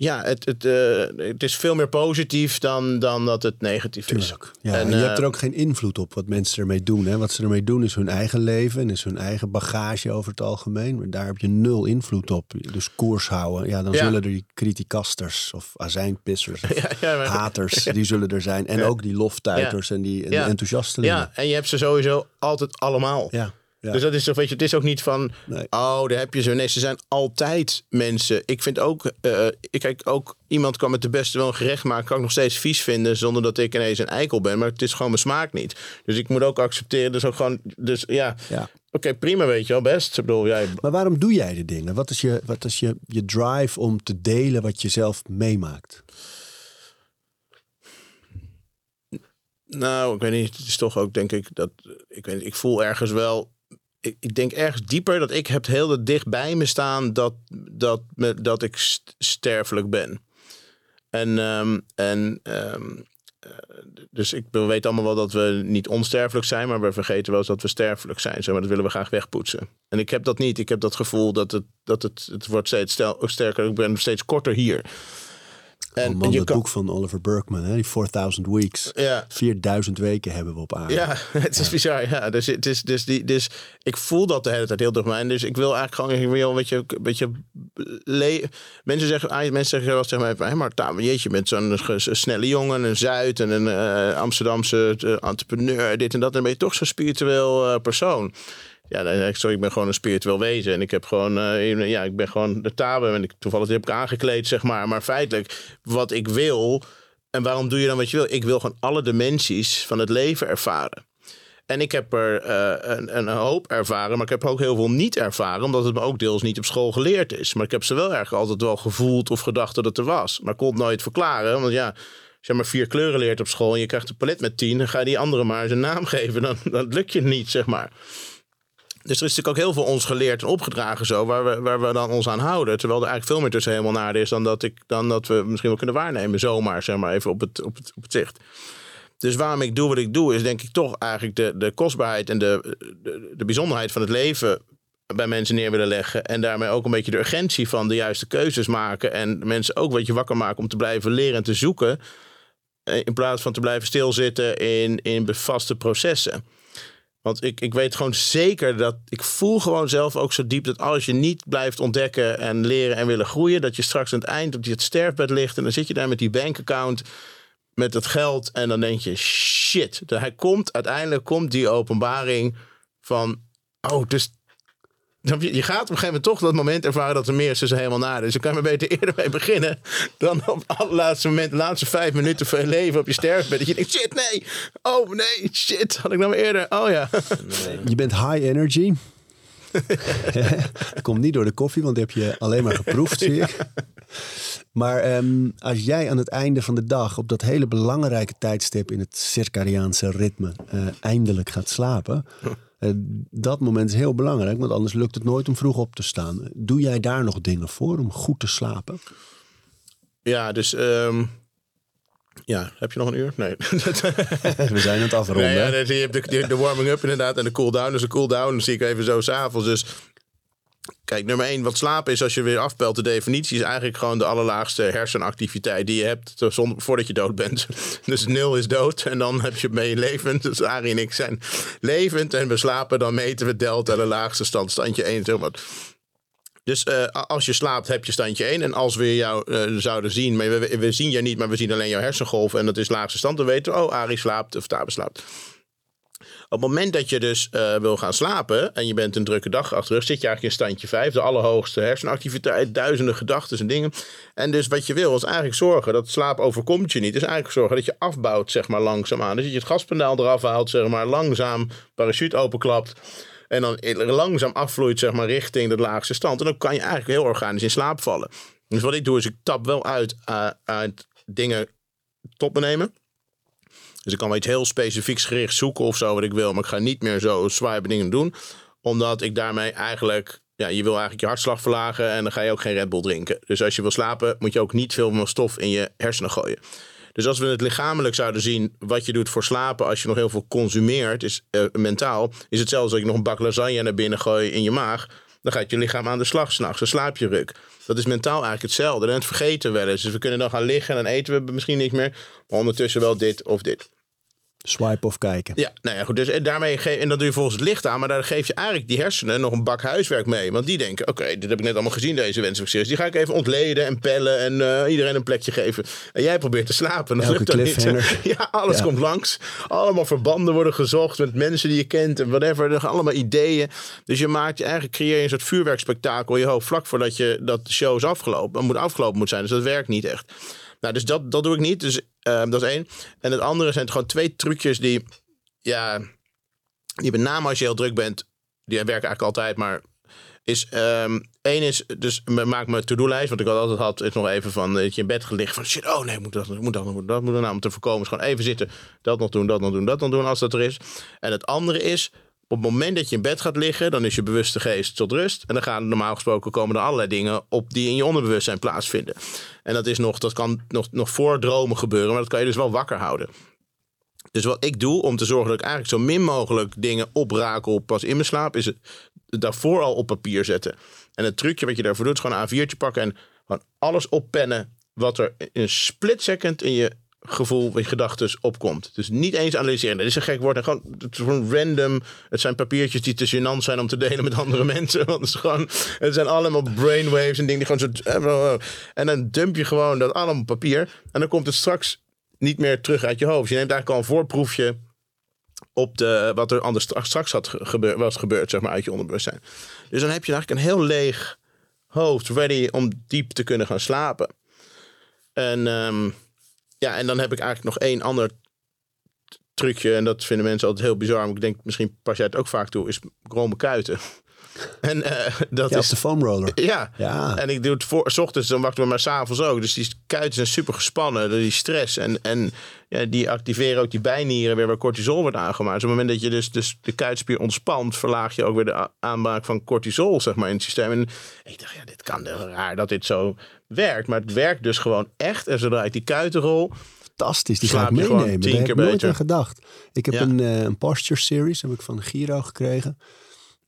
ja, het, het, eh, het is veel meer positief dan, dan dat het negatief is. Ja, En, en, je hebt eh, er ook geen invloed op wat mensen ermee doen. Hè? Wat ze ermee doen is hun eigen leven en is hun eigen bagage over het algemeen. Maar daar heb je nul invloed op. Dus koers houden. Ja, dan Ja. zullen er die criticasters of azijnpissers of Ja, ja, maar- haters, die zullen er zijn. En ook die loftuiters en die en enthousiastelingen. Ja, en je hebt ze sowieso altijd allemaal. Ja, ja. Dus dat is toch, weet je, het is ook niet van, Nee. oh, daar heb je ze. Nee, ze zijn altijd mensen. Ik vind ook, eh, ik kijk ook, iemand kan met de beste wel een gerecht maken, kan ik nog steeds vies vinden, zonder dat ik ineens een eikel ben. Maar het is gewoon mijn smaak niet. Dus ik moet ook accepteren, dus ook gewoon, dus ja, Ja. oké, prima, weet je wel, best. Ik bedoel, jij, Maar waarom doe jij de dingen? Wat is, je, wat is je, je drive om te delen wat je zelf meemaakt? Nou, ik weet niet. Het is toch ook, denk ik, dat ik weet ik voel ergens wel. Ik, denk ergens dieper dat ik heb heel dicht bij me staan dat, dat, me, dat ik st- sterfelijk ben. En, ehm, en ehm, eh, dus ik we weten allemaal wel dat we niet onsterfelijk zijn, maar we vergeten wel eens dat we sterfelijk zijn. Zeg maar dat willen we graag wegpoetsen. En ik heb dat niet. Ik heb dat gevoel dat het, dat het, het wordt steeds stel, sterker. Ik ben steeds korter hier. En, man, dat boek van Oliver Burkeman, hè? die 4000 Weeks. Ja. 4000 weken hebben we op aarde. Ja, het is bizar. Ja, dus, het is, dus, die, dus ik voel dat de hele tijd heel dichtbij. En dus ik wil eigenlijk gewoon ik wil een beetje, een beetje le- mensen zeggen, ah, mensen zeggen wel tegen mij, hey, maar Tamer, jeetje, je bent zo'n snelle jongen, een Zuid en een eh, Amsterdamse eh, entrepreneur, dit en dat. En dan ben je toch zo'n spiritueel eh, persoon. Ja, ik, sorry, ik ben gewoon een spiritueel wezen. En ik heb gewoon, eh, ja, ik ben gewoon de tabe. En ik, toevallig heb ik aangekleed, zeg maar. Maar feitelijk, wat ik wil. En waarom doe je dan wat je wil? Ik wil gewoon alle dimensies van het leven ervaren. En ik heb er eh, een, een hoop ervaren, maar ik heb ook heel veel niet ervaren, omdat het me ook deels niet op school geleerd is. Maar ik heb ze wel erg altijd wel gevoeld of gedacht dat het er was. Maar ik kon het nooit verklaren, want ja, als je maar vier kleuren leert op school en je krijgt een palet met tien, dan ga je die andere maar zijn naam geven. Dan, dan lukt je niet, zeg maar. Dus er is natuurlijk ook heel veel ons geleerd en opgedragen zo, waar we, waar we dan ons aan houden. Terwijl er eigenlijk veel meer tussen helemaal naar is dan dat, ik, dan dat we misschien wel kunnen waarnemen, zomaar, zeg maar, even op het, op het, op het zicht. Dus waarom ik doe wat ik doe, is denk ik toch eigenlijk de, de kostbaarheid en de, de, de bijzonderheid van het leven bij mensen neer willen leggen. En daarmee ook een beetje de urgentie van de juiste keuzes maken. En mensen ook een beetje wakker maken om te blijven leren en te zoeken. eh, In plaats van te blijven stilzitten in, in vaste processen. Want ik, ik weet gewoon zeker dat ik voel gewoon zelf ook zo diep dat als je niet blijft ontdekken en leren en willen groeien, dat je straks aan het eind op het sterfbed ligt en dan zit je daar met die bankaccount met het geld en dan denk je shit, hij komt uiteindelijk komt die openbaring van oh dus je je gaat op een gegeven moment toch dat moment ervaren dat er meer is tussen helemaal na. Dus dan kan je maar beter eerder mee beginnen dan op het allerlaatste moment, de laatste vijf minuten van je leven op je sterfbed. Dat je denkt, shit, nee. Oh, nee, shit. Had ik nou maar eerder. Oh ja. Je bent high energy. Komt niet door de koffie, want die heb je alleen maar geproefd, zie ik. Maar ehm, als jij aan het einde van de dag op dat hele belangrijke tijdstip in het circadiaanse ritme eh, eindelijk gaat slapen. Eh, dat moment is heel belangrijk, want anders lukt het nooit om vroeg op te staan. Doe jij daar nog dingen voor om goed te slapen? Ja, dus... ehm, ja, heb je nog een uur? Nee. We zijn aan het afronden. Nee, ja, je hebt de, de, warming-up inderdaad en de cool-down. Dus de cool-down zie ik even zo s'avonds. Dus kijk, nummer één, wat slapen is als je weer afpelt. De definitie is eigenlijk gewoon de allerlaagste hersenactiviteit die je hebt voordat je dood bent. Dus nul is dood en dan heb je mee levend. Dus Arie en ik zijn levend en we slapen. Dan meten we delta, de laagste stand, standje 1. Zeg. Dus uh, als je slaapt, heb je standje 1. En als we jou uh, zouden zien, maar we, zien je niet, maar we zien alleen jouw hersengolven. En dat is laagste stand. Dan weten we, oh, Arie slaapt of Tabe slaapt. Op het moment dat je dus uh, wil gaan slapen en je bent een drukke dag achter zit je eigenlijk in standje 5, de allerhoogste hersenactiviteit, duizenden gedachten en dingen. En dus wat je wil is eigenlijk zorgen dat slaap overkomt je niet. Dus eigenlijk zorgen dat je afbouwt, zeg maar, langzaamaan. Dus dat je het gaspedaal eraf haalt, zeg maar, langzaam parachute openklapt. En dan langzaam afvloeit, zeg maar, richting de laagste stand. En dan kan je eigenlijk heel organisch in slaap vallen. Dus wat ik doe, is ik tap wel uit uh, uit dingen top nemen. Dus ik kan wel iets heel specifieks gericht zoeken of zo wat ik wil. Maar ik ga niet meer zo swipe dingen doen. Omdat ik daarmee eigenlijk... Ja, je wil eigenlijk je hartslag verlagen en dan ga je ook geen Red Bull drinken. Dus als je wil slapen, moet je ook niet veel meer stof in je hersenen gooien. Dus als we het lichamelijk zouden zien wat je doet voor slapen als je nog heel veel consumeert, is uh, mentaal, is hetzelfde als dat je nog een bak lasagne naar binnen gooit in je maag. dan gaat je lichaam aan de slag s'nachts. Dan slaap je ruk. Dat is mentaal eigenlijk hetzelfde. En het vergeten we wel eens. Dus we kunnen dan gaan liggen en dan eten we misschien niks meer. Maar ondertussen wel dit of dit. Swipe of kijken. Ja, nou ja, goed. Dus en daarmee ge- en dat doe je volgens het licht aan, maar daar geef je eigenlijk die hersenen nog een bak huiswerk mee. Want die denken: oké, dit heb ik net allemaal gezien, deze wensfixeers. Die ga ik even ontleden en pellen en eh, iedereen een plekje geven. En jij probeert te slapen. Dat lukt dan niet. Ja, alles Ja. komt langs. Allemaal verbanden worden gezocht met mensen die je kent en whatever. Er allemaal ideeën. Dus je maakt je eigenlijk creëer je een soort vuurwerkspektakel in je hoofd vlak voordat je dat de show is afgelopen. Moet afgelopen moet zijn. Dus dat werkt niet echt. Nou, dus dat, dat doe ik niet. Dus eh, dat is één. En het andere zijn gewoon twee trucjes die ja, die met name als je heel druk bent, die werken eigenlijk altijd, maar is ehm één is dus maak mijn to-do-lijst, wat ik al altijd had, is nog even van dat je in bed ligt van shit, oh nee, moet dat, moet dat, moet dat, moet dat nou om te voorkomen, is gewoon even zitten, dat nog doen, dat nog doen, dat nog doen als dat er is. En het andere is op het moment dat je in bed gaat liggen, dan is je bewuste geest tot rust. En dan gaan normaal gesproken komen er allerlei dingen op die in je onderbewustzijn plaatsvinden. En dat is nog, dat kan nog, nog voor dromen gebeuren, maar dat kan je dus wel wakker houden. Dus wat ik doe om te zorgen dat ik eigenlijk zo min mogelijk dingen oprakel pas in mijn slaap, is het daarvoor al op papier zetten. En het trucje wat je daarvoor doet, is gewoon een A4'tje pakken en gewoon alles oppennen wat er in een split second in je gevoel, in gedachten opkomt. Dus niet eens analyseren. Dat is een gek woord. Gewoon, het is gewoon random. Het zijn papiertjes die te gênant zijn om te delen met andere mensen. Want het, is gewoon, het zijn allemaal brainwaves en dingen die gewoon zo... En dan dump je gewoon dat allemaal papier. En dan komt het straks niet meer terug uit je hoofd. Je neemt eigenlijk al een voorproefje op de, wat er anders stra- straks had ge- gebeur, was gebeurd, zeg maar, uit je onderbewustzijn. Dus dan heb je eigenlijk een heel leeg hoofd, ready om diep te kunnen gaan slapen. En, ehm, ja, en dan heb ik eigenlijk nog één ander trucje, en dat vinden mensen altijd heel bizar, maar ik denk misschien pas jij het ook vaak toe, is krome kuiten. En eh, dat Ja, is... de foam roller. Ja. Ja. en ik doe het voor s ochtends, dan wachten we maar s'avonds ook. Dus die kuiten zijn super gespannen door die stress. En, en ja, die activeren ook die bijnieren weer waar cortisol wordt aangemaakt. Dus op het moment dat je dus, dus de kuitspier ontspant, verlaag je ook weer de aanmaak van cortisol zeg maar, in het systeem. En ik dacht, ja, dit kan raar dat dit zo werkt. Maar het werkt dus gewoon echt. En zodra ik die kuiten rol, Fantastisch, die Slaap ga ik meenemen. Daar heb ik nooit beter. aan gedacht. Ik heb Ja. een, eh, een posture series, heb ik van Giro gekregen.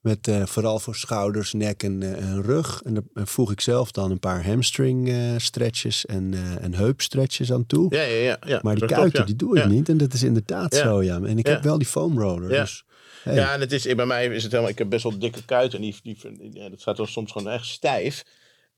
Met eh, vooral voor schouders, nek en, eh, en rug. En daar voeg ik zelf dan een paar hamstring stretches en, en heup stretches aan toe. ja, ja, ja. ja maar die kuiten, ja. die doe ik niet. En dat is inderdaad zo, ja. En ik heb wel die foam roller. Ja. Dus, hey. Ja, en het is, bij mij is het helemaal. Ik heb best wel dikke kuiten. En die, die, dat staat dan soms gewoon echt stijf.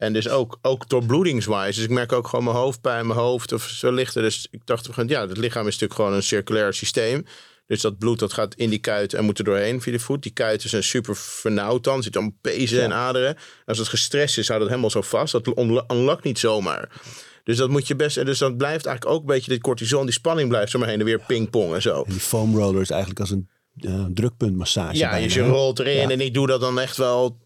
En dus ook, ook doorbloedingswise. Dus ik merk ook gewoon mijn hoofdpijn, mijn hoofd of zo lichter. Dus ik dacht, van, ja, het lichaam is natuurlijk gewoon een circulair systeem. Dus dat bloed dat gaat in die kuit en moet er doorheen via de voet. Die kuiten zijn super vernauwd dan. Er zitten allemaal pezen en aderen. Als het gestrest is, houdt het helemaal zo vast. Dat onla- unlockt niet zomaar. Dus dat moet je best... En dus dat blijft eigenlijk ook een beetje dit cortisol. Die spanning blijft zo maar heen en weer pingpong en zo. En die foam roller is eigenlijk als een eh, drukpuntmassage. Ja, bijna, dus je rolt erin Ja. en ik doe dat dan echt wel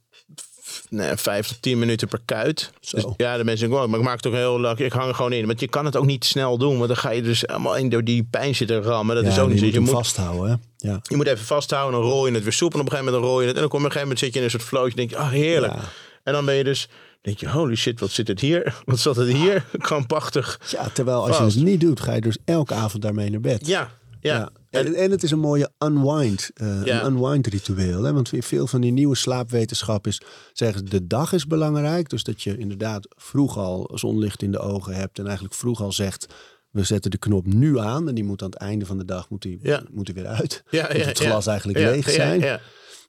nee, vijf tot tien minuten per kuit. Dus, ja, de mensen denken, "Wow," maar ik maak het ook heel leuk. Ik hang er gewoon in. Want je kan het ook niet snel doen, want dan ga je dus helemaal in door die pijn zitten rammen. Dat Ja, is ook niet je Je moet, vasthouden. Hè? Ja. je moet even vasthouden, dan rol je het weer soep. En op een gegeven moment dan rol je het. En dan kom je op een gegeven moment zit je in een soort flow. denk je, ah heerlijk. Ja. En dan ben je dus, denk je, holy shit, wat zit het hier? Wat zat het hier? Krampachtig. ja, terwijl als je het niet doet, ga je dus elke avond daarmee naar bed. Ja, ja. En, en het is een mooie unwind, eh, Ja. een unwind ritueel. Hè? Want veel van die nieuwe slaapwetenschap is, zeggen ze, de dag is belangrijk. Dus dat je inderdaad vroeg al zonlicht in de ogen hebt. En eigenlijk vroeg al zegt, we zetten de knop nu aan. En die moet aan het einde van de dag moet die, Ja. moet die weer uit. Ja, moet het glas eigenlijk leeg ja, zijn.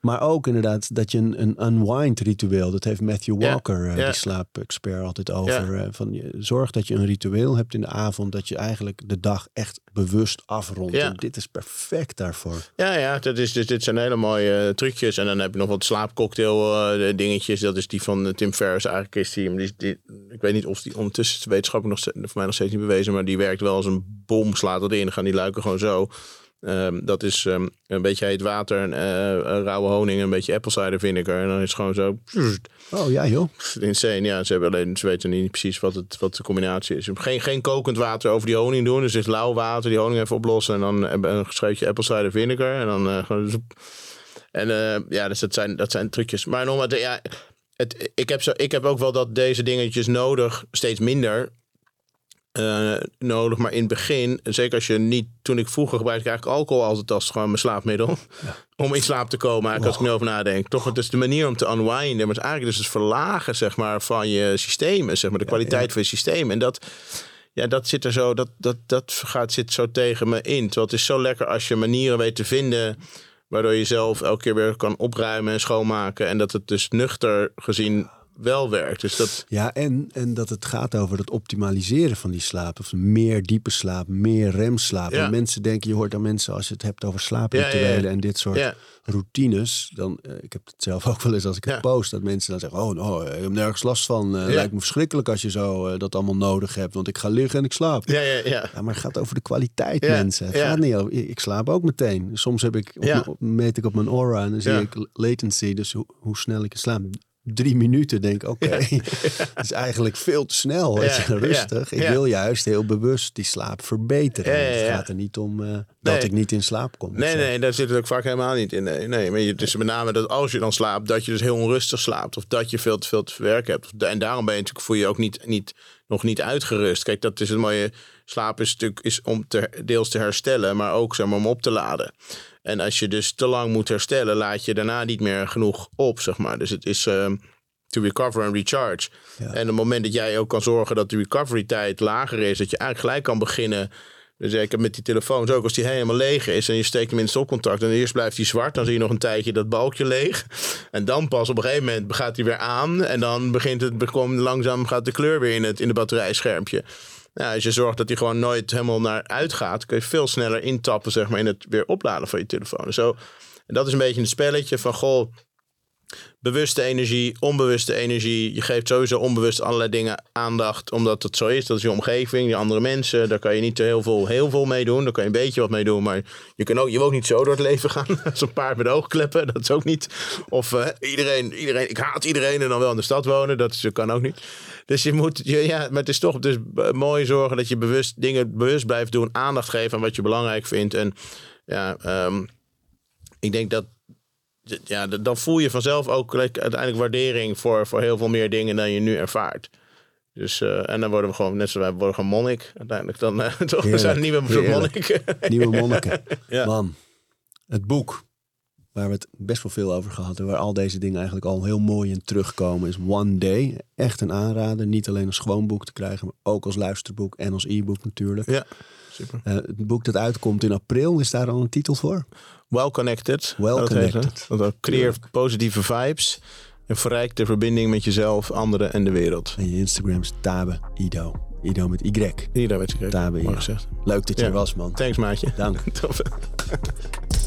Maar ook inderdaad dat je een, een unwind ritueel, dat heeft Matthew Walker, eh, ja. die slaapexpert, altijd over. eh, van zorg dat je een ritueel hebt in de avond, dat je eigenlijk de dag echt bewust afrondt. En dit is perfect daarvoor. Ja, ja, dat is, dus, dit zijn hele mooie eh, trucjes. En dan heb je nog wat slaapcocktail dingetjes. Dat is die van Tim Ferriss eigenlijk. Is die, die, die- ik weet niet of die ondertussen wetenschappelijk nog, voor mij nog steeds niet bewezen. Maar die werkt wel als een bom. Slaat dat in. Dan gaan die luiken gewoon zo. Ehm, dat is ehm, een beetje heet water, en, eh, rauwe honing, een beetje apple cider vinegar. En dan is het gewoon zo Oh ja joh. insane. Ja, ze, hebben alleen, ze weten niet precies wat, het, wat de combinatie is. Geen, geen kokend water over die honing doen. Dus het is lauw water, die honing even oplossen. En dan een een scheutje apple cider vinegar. En dan eh, gewoon zoep. En eh, ja, dus dat zijn, dat zijn trucjes. Maar nogmaals, ja, het, ik, heb zo, ik heb ook wel dat deze dingetjes nodig, steeds minder. Eh, nodig. Maar in het begin, zeker als je niet... Toen ik vroeger gebruikte ik eigenlijk alcohol altijd als gewoon mijn slaapmiddel. Om in slaap te komen, eigenlijk, als ik nu over nadenk. Toch, het is de manier om te unwinden. Maar het is eigenlijk dus het verlagen zeg maar, van je systemen. Zeg maar, de kwaliteit van je systeem. En dat... Ja, dat zit er zo, dat, dat, dat gaat, zit zo tegen me in. Terwijl het is zo lekker als je manieren weet te vinden waardoor je zelf elke keer weer kan opruimen en schoonmaken. En dat het dus nuchter gezien wel werkt. Dus dat... Ja, en, en dat het gaat over het optimaliseren van die slaap. Of meer diepe slaap, meer remslaap. Ja. En mensen denken, je hoort aan mensen als je het hebt over slaaprituelen Ja, ja, ja. en dit soort routines. Dan, eh, ik heb het zelf ook wel eens als ik het post, dat mensen dan zeggen, oh, nou, ik heb nergens last van. Eh. Lijkt me verschrikkelijk als je zo eh, dat allemaal nodig hebt, want ik ga liggen en ik slaap. Ja, ja, ja. Maar het gaat over de kwaliteit, mensen. Het gaat niet over, ik ik slaap ook meteen. Soms heb ik, op meet ik op mijn aura en dan zie ik latency, dus hoe, hoe snel ik slaap. Drie minuten denk ik, oké, dat is eigenlijk veel te snel. Ja, je, rustig. ja, Ik wil juist heel bewust die slaap verbeteren. Het gaat er niet om eh, dat ik niet in slaap kom. Nee, nee, daar zit het ook vaak helemaal niet in. Nee, nee maar het is met name dat als je dan slaapt, dat je dus heel onrustig slaapt. Of dat je veel te veel te verwerken hebt. En daarom ben je natuurlijk, voel je je ook niet, niet, nog niet uitgerust. Kijk, dat is het mooie. Slaap is natuurlijk is om te, deels te herstellen, maar ook zeg maar, om op te laden. En als je dus te lang moet herstellen, laat je daarna niet meer genoeg op, zeg maar. Dus het is ehm, to recover and recharge. Ja. En op het moment dat jij ook kan zorgen dat de recovery tijd lager is, dat je eigenlijk gelijk kan beginnen. Dus ik heb met die telefoons ook, als die helemaal leeg is en je steekt hem in het stopcontact en eerst blijft hij zwart, dan zie je nog een tijdje dat balkje leeg. En dan pas op een gegeven moment gaat hij weer aan en dan begint het, langzaam gaat de kleur weer in het in de batterijschermpje. Ja, als je zorgt dat hij gewoon nooit helemaal naar uitgaat, kun je veel sneller intappen zeg maar, in het weer opladen van je telefoon. Zo, en dat is een beetje een spelletje van, goh, bewuste energie, onbewuste energie. Je geeft sowieso onbewust allerlei dingen aandacht, omdat het zo is. Dat is je omgeving, je andere mensen. Daar kan je niet heel veel, heel veel mee doen. Daar kan je een beetje wat mee doen, maar je, kan ook, je wil ook niet zo door het leven gaan. Een paard met oogkleppen, dat is ook niet. Of eh, iedereen, iedereen, ik haat iedereen en dan wel in de stad wonen. Dat dat kan ook niet. Dus je moet, je, ja, maar het is toch dus mooi zorgen dat je bewust dingen bewust blijft doen. Aandacht geven aan wat je belangrijk vindt. En ja, ehm, ik denk dat ja, dan voel je vanzelf ook like, uiteindelijk waardering voor, voor heel veel meer dingen dan je nu ervaart. Dus, eh, en dan worden we gewoon, net zoals wij worden gewoon monnik. Uiteindelijk dan eh, toch, we zijn nieuwe soort Heerlijk. monnik. Nieuwe monniken. Ja. Man, het boek waar we het best wel veel over gehad hebben, waar al deze dingen eigenlijk al heel mooi in terugkomen, is One Day. Echt een aanrader. Niet alleen als gewoon boek te krijgen, maar ook als luisterboek en als e-book natuurlijk. ja, super. Eh, het boek dat uitkomt in april, is daar al een titel voor? Well connected. Well dat heet connected. het. Dat ook creëer positieve vibes. En verrijk de verbinding met jezelf, anderen en de wereld. En je Instagram is Tabe Ido. Ido met Y. Daar weet ik Tabe Ido. Leuk dat je Ja. er was, man. Thanks, maatje. Dank.